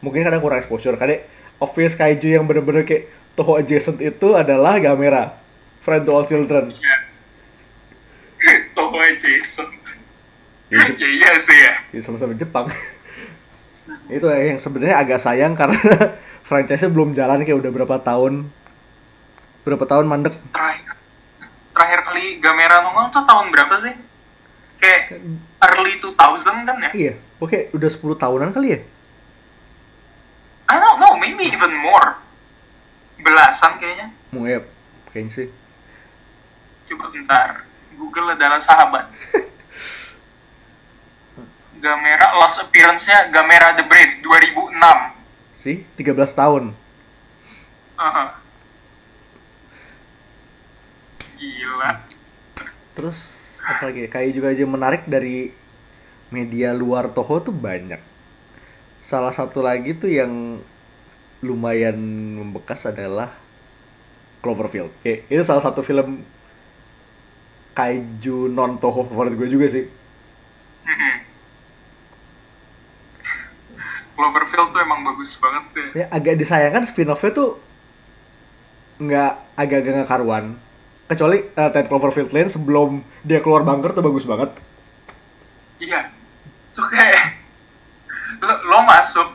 mungkin kadang kurang exposure karena obvious kaiju yang bener-bener kayak Toho adjacent itu adalah Gamera friend to all children Iya. Toho itu ya iya sih ya. ya, sama-sama Jepang itu yang sebenarnya agak sayang karena franchise-nya belum jalan kayak udah berapa tahun berapa tahun mandek Terakhir terakhir kali Gamera nongol tuh tahun berapa sih? Kayak early 2000 kan ya? iya oke udah 10 tahunan kali ya I don't know, maybe even more. Belasan kayaknya. mau ya kayaknya sih Coba bentar. Google adalah sahabat. Gamera last appearance-nya Gamera the Brave 2006. sih 13 tahun Aha. Gila. Terus apa lagi? ya? Kayak juga aja menarik dari media luar Toho tuh banyak. Salah satu lagi tuh yang lumayan membekas adalah Cloverfield. Oke, itu salah satu film kaiju non Toho favorit gue juga sih. Cloverfield tuh emang bagus banget sih. Ya agak disayangkan spin-off-nya tuh nggak agak-agak nggak karuan. Kecuali uh, Ted Cloverfield Lane sebelum dia keluar bunker tuh bagus banget. Iya. Tuh kayak masuk.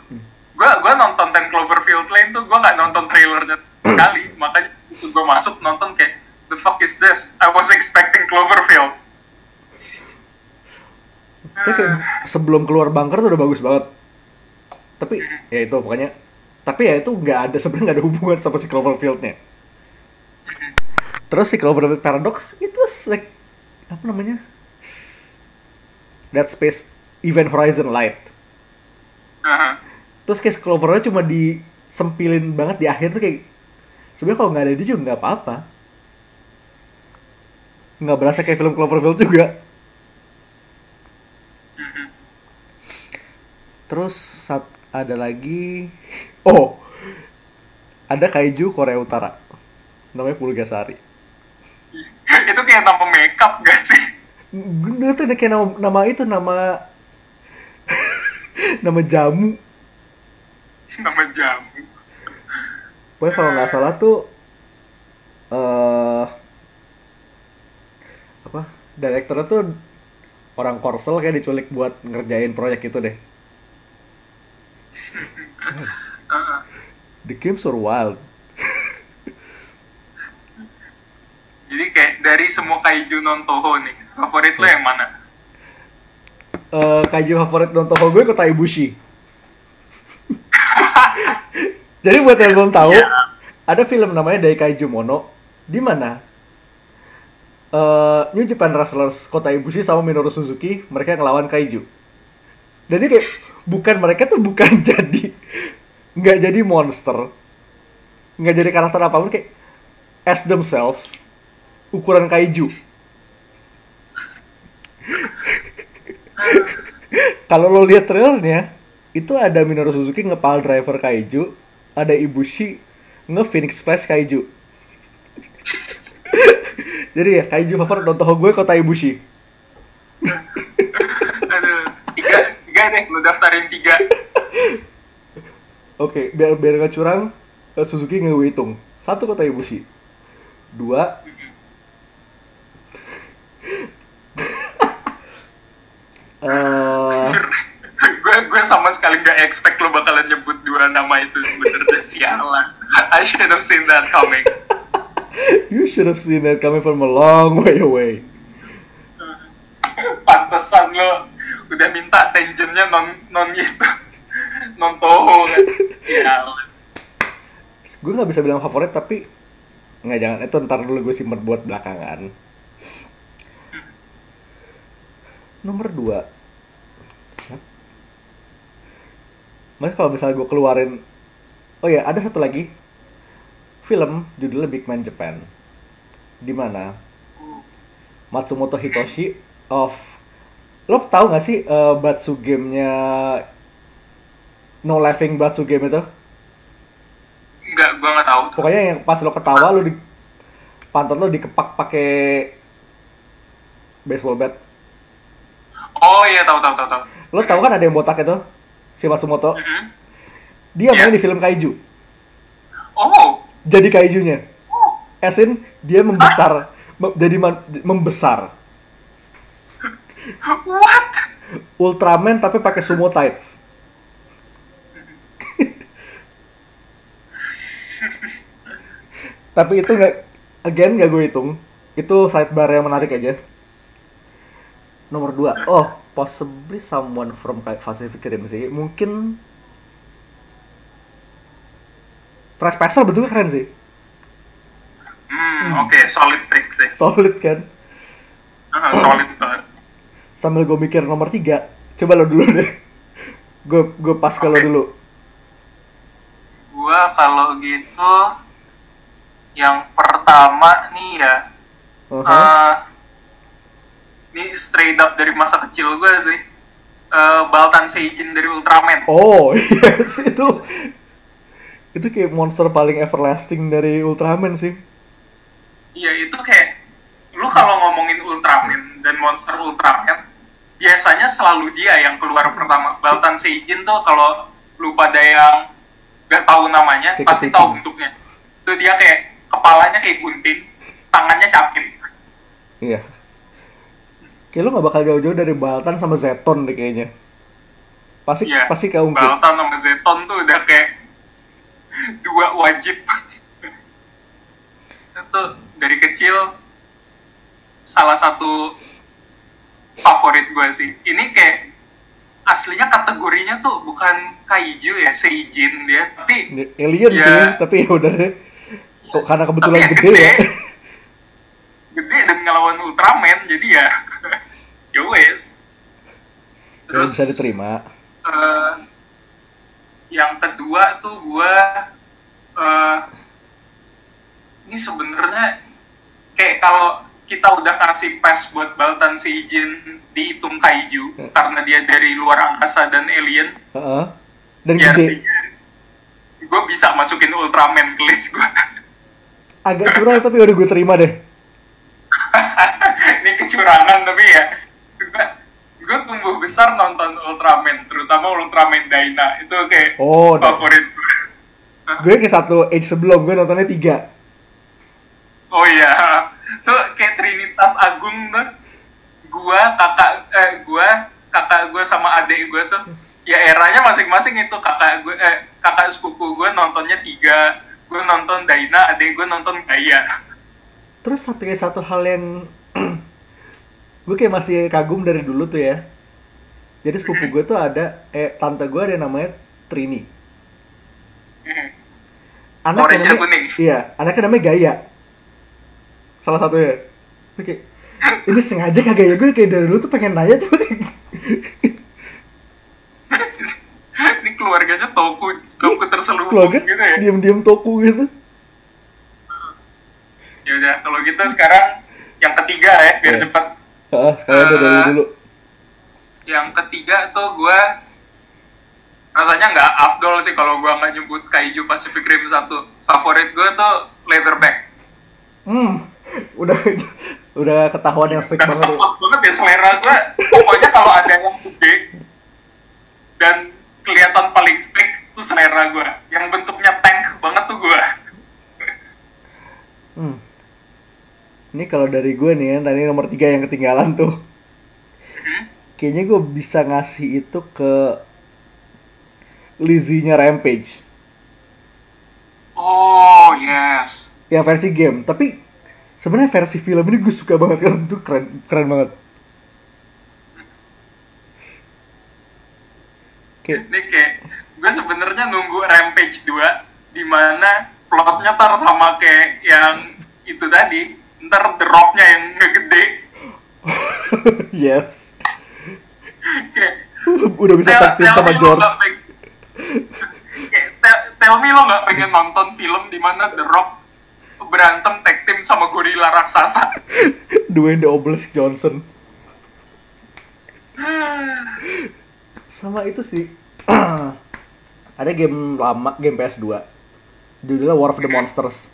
Gua gua nonton Ten Cloverfield Lane tuh gua nggak nonton trailernya sekali, makanya gua masuk nonton kayak the fuck is this? I was expecting Cloverfield. Tapi kayak sebelum keluar bunker tuh udah bagus banget. Tapi ya itu pokoknya. Tapi ya itu nggak ada sebenarnya nggak ada hubungan sama si Cloverfield-nya. Terus si Cloverfield Paradox itu like apa namanya? That Space Event Horizon Light. Aha. Terus kayak Clovernya cuma disempilin banget di akhir tuh kayak sebenarnya kalau nggak ada dia juga nggak apa-apa. Nggak berasa kayak film Cloverfield juga. Mhm. Terus sat, ada lagi oh ada kaiju Korea Utara namanya Pulgasari. itu kayak nama makeup gak sih? Ada kayak nama, nama itu nama nama jamu. Nama jamu. Pokoknya kalau nggak salah tuh eh apa direkturnya tuh orang Korsel kayak diculik buat ngerjain proyek itu deh. Aha. The games are wild. Jadi kayak dari semua kaiju non Toho nih, favorit lo yang mana? Eh kaiju favorit non Toho gue Kota Ibushi. Jadi buat yang belum tahu, Ya. ada film namanya Daikaiju Mono, di mana eh New Japan Wrestlers Kota Ibushi sama Minoru Suzuki mereka ngelawan kaiju. Dan ini kayak bukan mereka tuh bukan jadi nggak jadi monster, nggak jadi karakter apa pun kayak as themselves ukuran kaiju. Kalau lo lihat trailernya, itu ada Minoru Suzuki ngepal driver kaiju, ada Ibushi nge-Phoenix Splash kaiju. Jadi ya, kaiju favorit nonton gue kota Ibushi. Aduh, tiga, tiga deh, lo daftarin tiga. Oke, biar biar nggak curang, eh, Suzuki nggak gue hitung. Satu kota Ibushi. Dua. Gue gue sama sekali gak expect lo bakalan nyebut dua nama itu sebenarnya. Sialan. I should have seen that coming. You should have seen that coming from a long way away. pantesan lo udah minta tensionnya non non itu. Non toho. Kan sialan. Gue nggak bisa bilang favorit tapi nggak jangan. Itu ntar dulu gue simpen buat belakangan. Nomor dua. Siap. Mas kalau misalnya gue keluarin, oh ya ada satu lagi film judulnya Big Man Japan, di mana Matsumoto Hitoshi of lo tau gak sih eh, Batsu gamenya No Laughing Batsu game itu? Enggak, gue nggak tahu. Pokoknya yang pas lo ketawa lo di pantat lo dikepak pakai baseball bat. Oh iya tahu tahu tahu tahu. Lo tau kan ada yang botak itu? Si Matsumoto. Mhm. Dia main Iya. di film kaiju. Oh, Jadi kaijunya. oh, Esin dia membesar, me- jadi membesar. what? Ultraman tapi pakai sumo tights. tapi itu nggak, again nggak gue hitung. Itu sidebar yang menarik aja. Nomor dua, oh possibly someone from kayak Pacific Rim sih. Mungkin Trespassers bentuknya keren sih. Hmm, oke, solid pick sih. Solid kan. Ah, solid banget. Sambil gue mikir nomor tiga, coba lo dulu deh. Gue gue pas lo Oke. dulu. Gua kalau gitu yang pertama nih ya Uh-huh. eh, ini straight up dari masa kecil gue sih Eh, Baltan Seijin dari Ultraman. Oh, yes, itu itu kayak monster paling everlasting dari Ultraman sih. iya itu kayak lu kalau ngomongin Ultraman dan monster Ultraman biasanya selalu dia yang keluar pertama. Baltan Seijin tuh kalau lu pada yang gak tahu namanya Kayak pasti tahu bentuknya. Itu dia kayak kepalanya kayak gunting tangannya capit. Iya. Kayak lu gak bakal jauh-jauh dari Baltan sama Zeton deh kayaknya. Pasti Iya, pasti keungkit. Baltan sama Zeton tuh udah kayak dua wajib. itu dari kecil salah satu favorit gue sih. Ini kayak aslinya kategorinya tuh bukan kaiju ya, seijin dia, tapi Alien Iya. sih, tapi ya udah deh. Kok karena kebetulan ya gede, ya. gede dan ngelawan Ultraman, jadi ya ya wes. Ya, bisa diterima. eh, yang kedua tuh gua eh, ini sebenarnya kayak kalau kita udah kasih pass buat Baltan Seijin dihitung kaiju Hmm. karena dia dari luar angkasa dan alien Heeh. Dan ya gede. gue bisa masukin Ultraman ke list gue Agak curang tapi udah gue terima deh. ini kecurangan tapi ya gue tumbuh besar nonton Ultraman terutama Ultraman Dyna itu kayak Oh, favorit gue. Gue ke satu age sebelum gue nontonnya tiga. Oh iya, tuh kayak Trinitas Agung tuh. Gua, kakak, eh, gua, kakak gue sama adik gue tuh, ya eranya masing-masing itu. Kakak gue, eh, kakak sepupu gue nontonnya tiga, gue nonton Daina, adik gue nonton Gaya. Terus satu satu hal yang gue kayak masih kagum dari dulu tuh ya. Jadi sepupu gue tuh ada, eh tante gue ada yang namanya Trini. Anaknya Orange namanya, kuning. iya, anaknya namanya Gaya. Salah satunya. Oke, ini sengaja kagak ya gue kayak dari dulu tuh pengen nanya tuh. Ini keluarganya toku, toku terselubung Keluarga gitu ya. diem-diem toku gitu. Ya udah, kalau gitu sekarang yang ketiga ya, biar Iya. cepet. Udah dari Eh, dulu. yang ketiga tuh gue rasanya nggak afdol sih kalau gue nggak nyebut kaiju Pacific Rim satu favorit gue tuh Leatherback Hmm, udah udah ketahuan yang fake dan banget. tepat banget ya selera gue pokoknya kalau ada yang gede dan kelihatan paling fake itu selera gue yang bentuknya tank banget tuh gue. Hmm. Ini kalau dari gue nih ya, tadi nomor tiga yang ketinggalan tuh. Hmm? Kayaknya gue bisa ngasih itu ke Lizzie-nya Rampage. Oh yes. Yang versi game. Tapi sebenarnya versi film ini gue suka banget kan. Itu keren, keren banget. Kayak, Ini kayak gue sebenarnya nunggu Rampage 2 di mana plotnya tar sama kayak yang itu tadi. Ntar The Rock-nya yang ngegede. yes. Kayak Udah bisa tag team sama George. Kayak, tell, tell me lo nggak pengen nonton film di mana The Rock berantem tag team sama gorila raksasa. Dwayne The Obelisk Johnson. Sama itu sih. Ada game lama, game PS2. Judulnya War of the Monsters.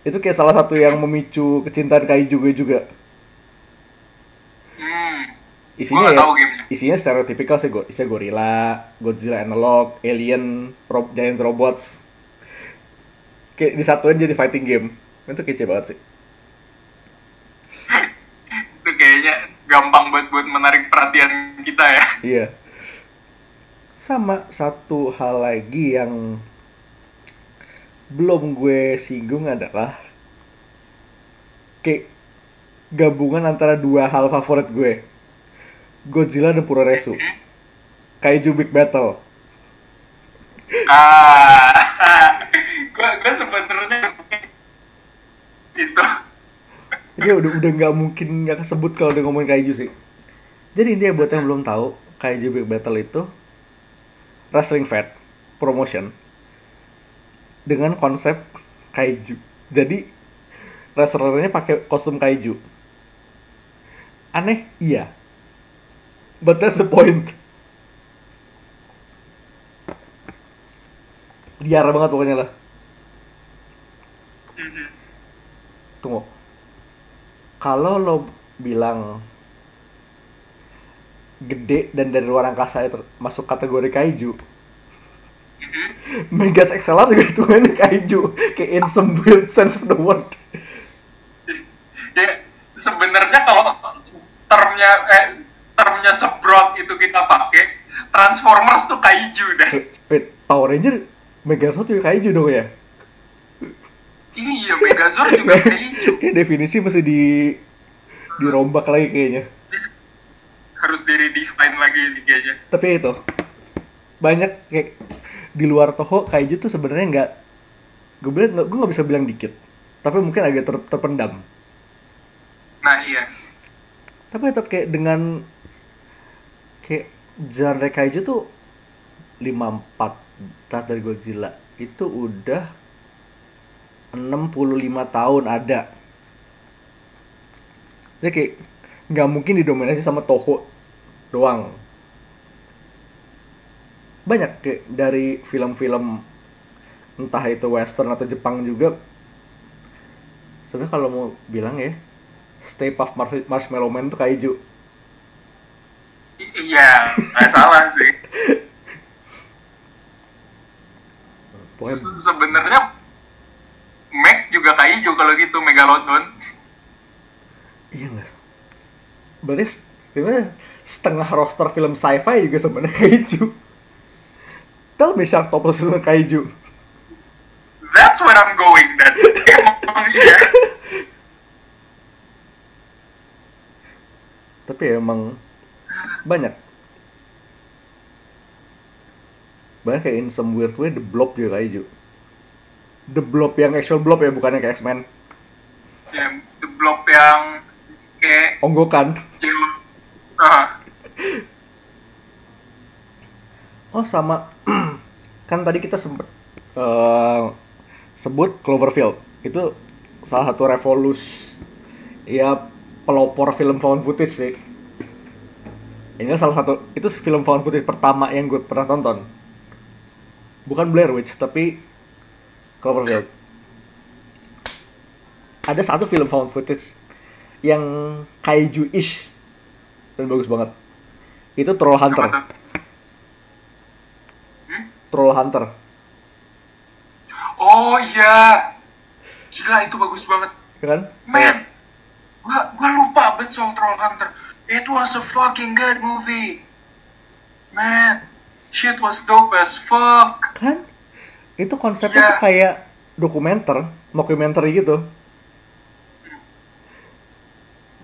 Itu kayak salah satu yang memicu kecintaan kaiju gue juga. Hmm. Isinya ya, isinya stereotypical sih, go, isinya gorila, Godzilla analog, alien, ro- giant robots. Kayak disatuin jadi fighting game. Itu kece banget sih. Itu kayaknya gampang buat buat menarik perhatian kita ya. Iya. Sama satu hal lagi yang belum gue singgung adalah kayak gabungan antara dua hal favorit gue. Godzilla dan Puroresu. Kaiju Big Battle. Ah, gua gua sebenarnya itu. Dia udah udah nggak mungkin nggak kesebut kalau udah ngomongin kaiju sih. Jadi intinya buat yang belum tahu, Kaiju Big Battle itu wrestling fed promotion dengan konsep kaiju. Jadi wrestlernya pakai kostum kaiju. Aneh, iya. But that's the point. Liar banget pokoknya lah. Tunggu. Kalau lo bilang gede dan dari luar angkasa itu masuk kategori kaiju. Megas Excelat juga itu kan kaiju, kayak in some weird sense of the word. Ya sebenarnya kalau termnya eh termnya sebrot itu kita pakai Transformers tuh kaiju dah. Wait, Power Ranger Megazord juga kaiju dong ya? Iya, Megazord juga kaiju. Kayak definisi mesti di dirombak lagi kayaknya. Harus di redefine lagi ini kayaknya. Tapi itu banyak kayak di luar Toho kaiju tuh sebenarnya nggak gue bilang gue nggak bisa bilang dikit tapi mungkin agak ter- terpendam. Nah iya. tapi tetap kayak dengan kayak genre kaiju tuh 54 start dari Godzilla itu udah 65 tahun ada. Jadi kayak nggak mungkin didominasi sama Toho doang banyak kayak dari film-film entah itu western atau Jepang juga sebenarnya kalau mau bilang ya Stay Puft Marsh- Marshmallow Man tuh kaiju iya, nggak salah sih. Se- Sebenarnya Meg juga kaiju kalau gitu Megalodon. iya nggak berarti sebenarnya setengah roster film sci-fi juga sebenarnya kaiju tell me Sharktopus itu kaiju. That's where I'm going iya. tapi ya emang banyak. Banyak kayak in some weird way The Blob juga kaiju. The Blob yang actual Blob ya bukannya kayak X-Men. Ya, the blob yang kayak onggokan. Jelo. Oh sama. Kan tadi kita sempet eh, sebut Cloverfield. Itu salah satu revolusi ya pelopor film found footage sih. Ini salah satu itu film found footage pertama yang gue pernah tonton. Bukan Blair Witch tapi Cloverfield. Ada satu film found footage yang kaiju-ish dan bagus banget. Itu Troll Hunter? Troll Hunter Oh iya. Gila itu bagus banget. Ya kan? Man, gua, gua lupa banget soal Troll Hunter. It was a fucking good movie. Man, shit was dope as fuck. Kan? Itu konsepnya Iya. tuh kayak dokumenter, mockumentary gitu.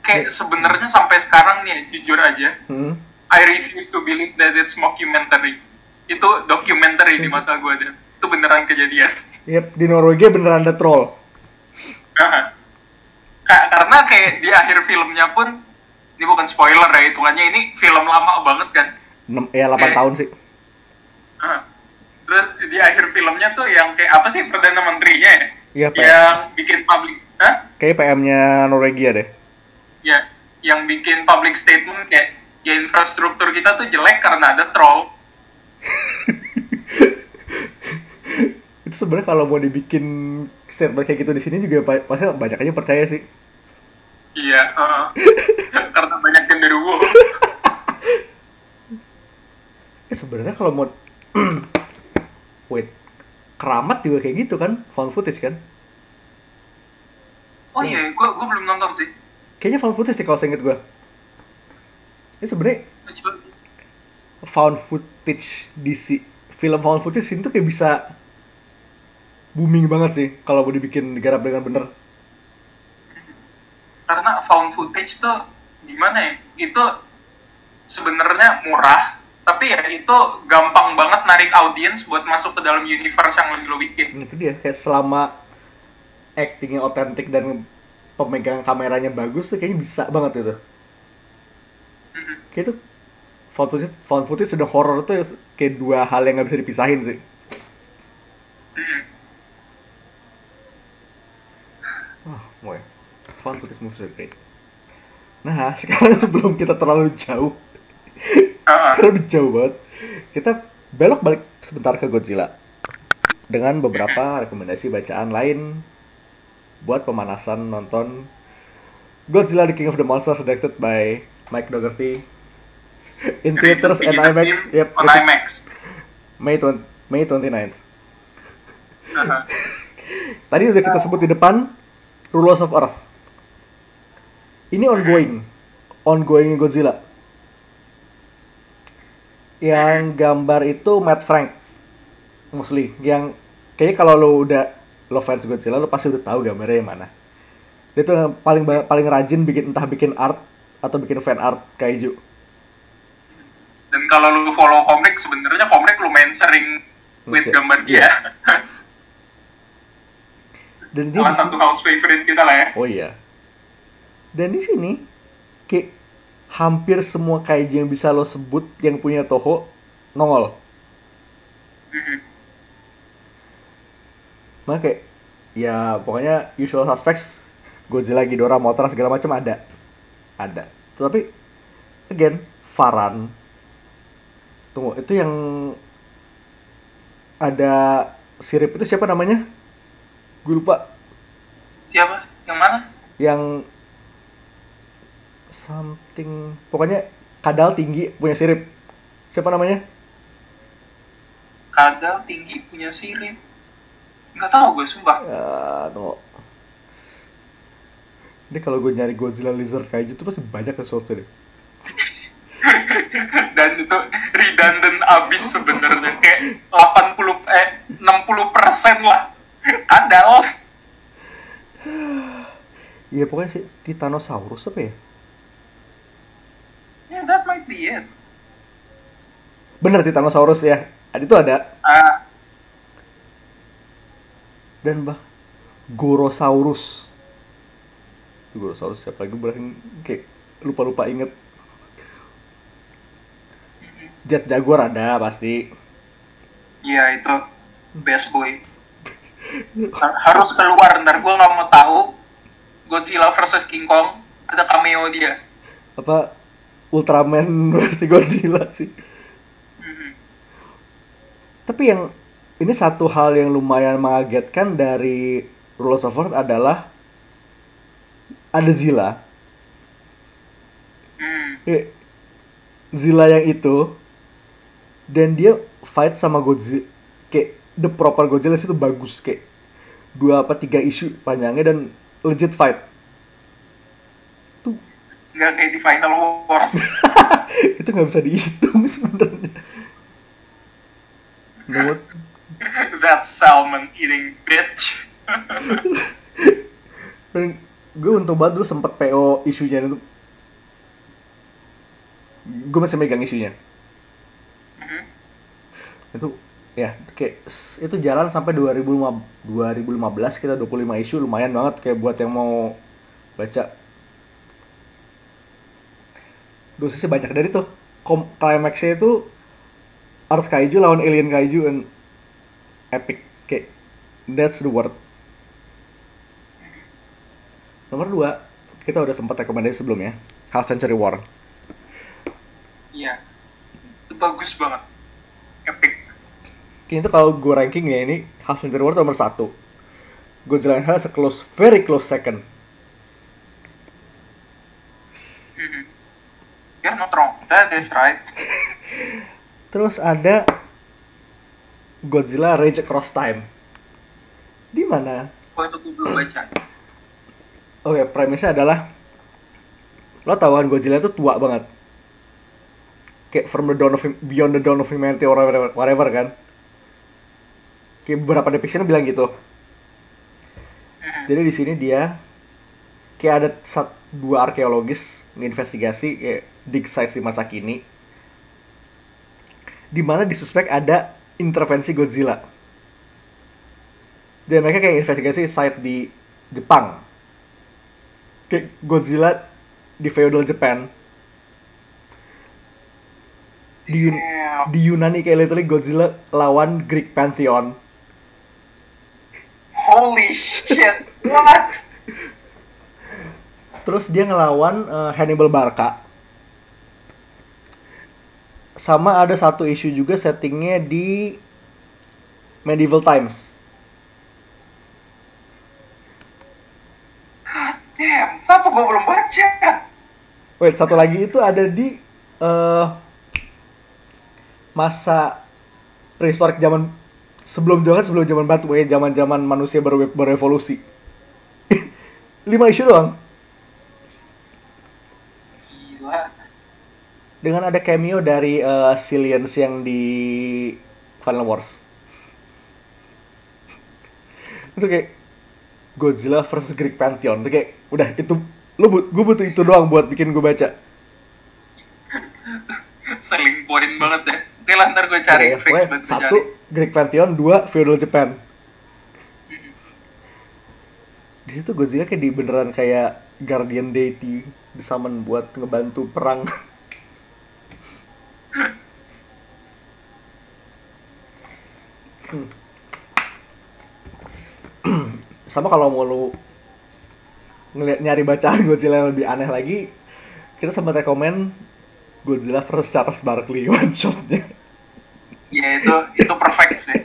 Kayak sebenarnya sampai sekarang nih, jujur aja, Hmm. I refuse to believe that it's mockumentary. Itu documentary di mata gue dan itu beneran kejadian. Yep, di Norwegia beneran ada troll. Ka- karena kayak di akhir filmnya pun ini bukan spoiler ya hitungannya ini film lama banget kan. Nem- ya 8 Oke. tahun sih. Ah. Terus di akhir filmnya tuh yang kayak apa sih perdana menterinya ya? Iya. Yang bikin public, Hah? Kayak PM-nya Norwegia deh. Ya, yang bikin public statement kayak ya infrastruktur kita tuh jelek karena ada troll. Itu sebenarnya kalau mau dibikin statement kayak gitu di sini juga pa- pasti banyak aja percaya sih. Iya, heeh. karena banyak genderuwo. Ya sebenarnya kalau mau wait keramat juga kayak gitu kan, found footage kan? Oh iya, gua gua belum nonton sih. Kayaknya found footage sih kalau seinget gue. Ini sebenarnya Coba. Found footage di si film found footage ini tuh kayak bisa booming banget sih kalau mau dibikin digarap dengan bener. karena found footage tuh gimana ya itu sebenarnya murah tapi ya itu gampang banget narik audiens buat masuk ke dalam universe yang lagi lo bikin Itu dia kayak selama actingnya otentik dan pemegang kameranya bagus tuh kayaknya bisa banget itu. Mhm. Kayak itu found footage, found footage dan horror tuh kayak dua hal yang nggak bisa dipisahin sih. Mhm. Oh, boy. Found footage movies are great. Nah, sekarang sebelum kita terlalu jauh, udah jauh banget, kita belok balik sebentar ke Godzilla. Dengan beberapa rekomendasi bacaan lain buat pemanasan nonton Godzilla The King of the Monsters directed by Mike Dougherty in theaters and IMAX. Yep, on IMAX May 20, May 29th. Ah, Tadi udah kita sebut di depan Rulers of Earth. Ini ongoing, ongoing Godzilla. Yang gambar itu Matt Frank, mostly. Yang kayaknya kalau lo udah lo fans Godzilla lo pasti udah tahu gambarnya yang mana. Dia tuh paling paling rajin bikin entah bikin art atau bikin fan art kaiju. Dan kalau lu follow komik sebenarnya komik lumayan sering with gambar dia Dan dia salah satu house favorite kita lah ya Oh iya. Dan di sini kayak hampir semua kaiju yang bisa lo sebut yang punya Toho nongol. Mhm. Maka kayak ya pokoknya usual suspects Godzilla, Ghidorah, Mothra segala macam ada. Ada. Tapi again, Varan Tunggu, itu yang ada sirip itu siapa namanya? Gue lupa. siapa yang mana Yang something pokoknya kadal tinggi punya sirip. Siapa namanya? kadal tinggi punya sirip nggak tahu gue sumpah Ya, tunggu. Ini kalau gue nyari Godzilla Lizard kaiju itu pasti banyak sesuatu deh. Dan itu redundant abis sebenarnya kayak 80 eh 60 persen lah kadal Iya pokoknya sih Titanosaurus apa ya? yeah that might be it Bener Titanosaurus ya. Ada itu ada. Ah, Dan bah Gorosaurus. Gorosaurus siapa lagi berarti kayak lupa-lupa inget. Jet Jaguar ada pasti. iya itu best boy Har- harus keluar ntar gue nggak mau tahu Godzilla versus King Kong ada cameo dia Apa Ultraman versi Godzilla sih. Tapi yang ini satu hal yang lumayan mengagetkan dari Rules of Earth adalah ada Zilla. Hmm. Eh, Zilla yang itu dan dia fight sama Godzilla. Kayak the proper Godzilla itu bagus. Kayak dua apa tiga isu panjangnya dan legit fight. Tuh nggak kayak di Final Wars. Itu nggak bisa dihitung sebenarnya. Menurut that salmon eating bitch. Gue untung banget dulu sempet PO isunya itu. Gue masih megang isunya. Itu ya kayak itu jalan sampai 2015 2015 kita 25 isu lumayan banget kayak buat yang mau baca. Dosisnya banyak. Dari tuh climaxnya itu Earth Kaiju lawan Alien Kaiju and epic. Kayak that's the word. Nomor dua kita udah sempat rekomendasi sebelumnya Half Century War. Iya. Itu bagus banget Kayaknya itu kalau gue ranking ya ini Half Century War nomor satu Godzilla and Hell is a close, very close second Mhm. you're not wrong that is right Terus ada Godzilla Rage Across Time. Di mana? oh itu gue belum baca Oke, premisnya adalah lo tahu kan Godzilla itu tua banget. Kayak from the dawn of beyond the dawn of humanity or whatever, whatever kan. Kayak beberapa depiction bilang gitu. Jadi di sini dia kayak ada sat, dua arkeologis nginvestigasi kayak dig sites di masa kini. Di mana disuspek ada intervensi Godzilla. Dan mereka kayak investigasi site di Jepang. Kayak Godzilla di feudal Japan. Di, Yun- di Yunani kayak literally Godzilla lawan Greek Pantheon. Holy shit what Terus dia ngelawan eh, Hannibal Barca. Sama ada satu isu juga settingnya di medieval times. god damn kenapa gue belum baca Wait, satu lagi itu ada di eh, masa prehistoric zaman sebelum zaman sebelum zaman batu ya zaman zaman manusia baru berevolusi. Lima isu doang. gila Dengan ada cameo dari eh, Cillians yang di Final Wars. Itu kayak Godzilla versus Greek Pantheon. Itu kayak udah itu lu but, gue butuh itu doang buat bikin gue baca. selling point banget ya oke lah ntar gue cari Ya, fix buat gue satu cari Greek Pantheon, dua feudal Japan. Di situ Godzilla kayak di beneran kayak guardian deity summon buat ngebantu perang. Hmm. Sama kalau mau lu ngeliat nyari bacaan Godzilla yang lebih aneh lagi, kita sempat rekomen Godzilla versus Charles Barkley one shotnya. Ya itu itu perfect sih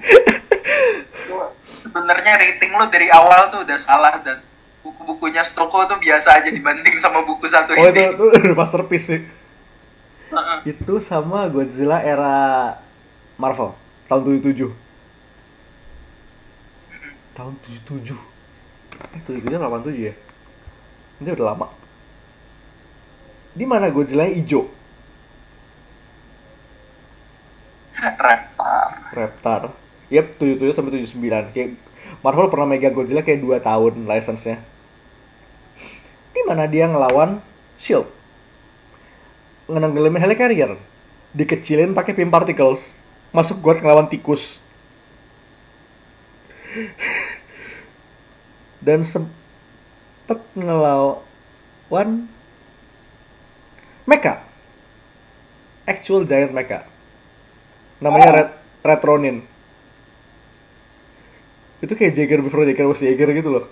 Itu sebenarnya rating lo dari awal tuh udah salah dan buku-bukunya Stoko tuh biasa aja dibanding sama buku satu Oh itu, ini itu udah masterpiece sih. Heeh. Itu sama Godzilla era Marvel tahun 77. Tahun 77. Eh 77 87 ya? Ini udah lama. Di mana Godzilla hijau? Reptar Reptar. Yep, 77 sampai 79. Kayak Marvel pernah megang Godzilla kayak 2 tahun license-nya. Di mana dia ngelawan Shield. Ngenenggelamin helicarrier. Dikecilin pakai pim particles. Masuk got ngelawan tikus. Dan sempet ngelawan Mecha. Actual giant mecha. Namanya Oh. Red, Red Ronin. Itu kayak Jagger before Jagger was Jagger gitu loh.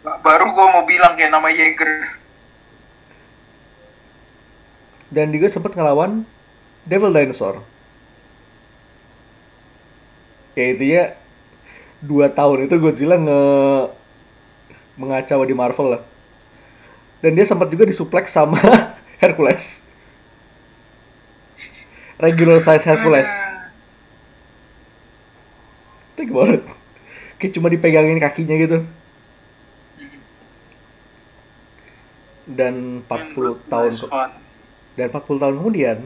baru gue mau bilang kayak nama Jaeger Dan juga sempet ngelawan Devil Dinosaur. Ya intinya dua tahun itu Godzilla nge mengacau di Marvel lah. Dan dia sempat juga disuplex sama Hercules. Regular size Hercules. Think about it. kayak cuma dipegangin kakinya gitu dan 40 tahun dan 40 tahun kemudian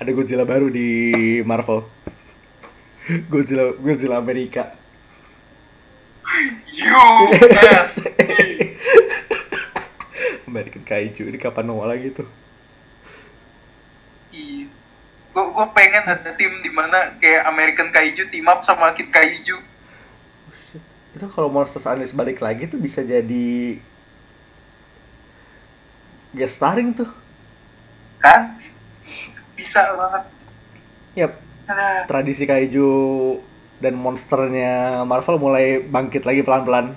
ada Godzilla baru di Marvel Godzilla Godzilla Amerika US. American Kaiju ini kapan nongol lagi tuh Iya. Gue gue pengen ada tim di mana kayak American Kaiju team up sama Kid Kaiju. itu kalau Monsters Unleashed balik lagi tuh bisa jadi guest starring tuh Kan? Bisa banget. Yap, Nah, tradisi kaiju dan monsternya Marvel mulai bangkit lagi pelan-pelan.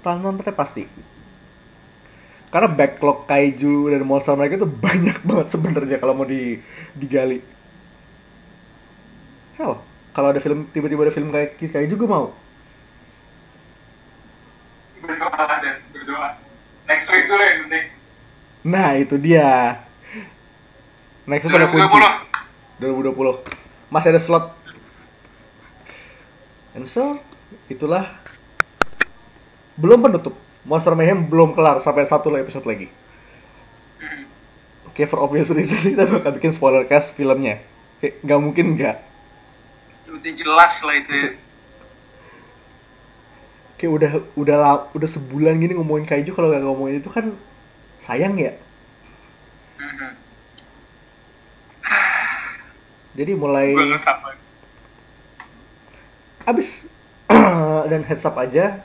Pelan-pelan pasti. Karena backlog kaiju dan monster mereka tuh banyak banget sebenarnya kalau mau di digali. Hell, kalau ada film tiba-tiba ada film kayak kayak juga mau. berdoa dan berdoa. Next week dulu yang penting. Nah, itu dia. Next itu ada kunci. 2020. 2020 masih ada slot and so itulah belum penutup Monster Mayhem belum kelar sampai satu episode lagi. Oke for obvious reason kita bakal bikin spoiler cast filmnya. Oke, nggak mungkin nggak. Udah jelas lah itu ya. Oke udah udah la- udah sebulan gini ngomongin kaiju kalau nggak ngomongin itu kan sayang ya. Jadi mulai abis dan heads up aja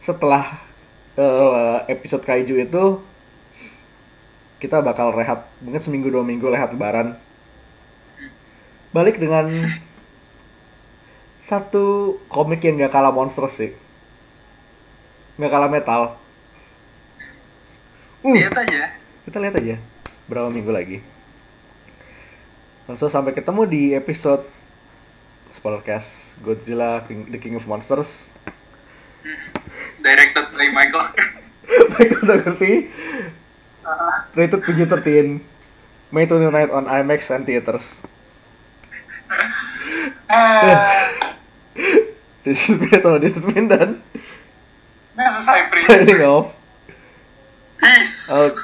setelah eh, episode kaiju itu kita bakal rehat mungkin seminggu dua minggu rehat lebaran. Balik dengan satu komik yang gak kalah monster sih. Nggak kalah metal. Uh, Lihat aja. kita lihat aja berapa minggu lagi. Langsung sampai ketemu di episode Spoilercast Godzilla King, The King of Monsters Directed by Michael. Michael Dougherty Ah, rated PG-13 May 29 on IMAX and theaters ah, This is Beto, this is Mindan This is High Priest. Signing off Peace. out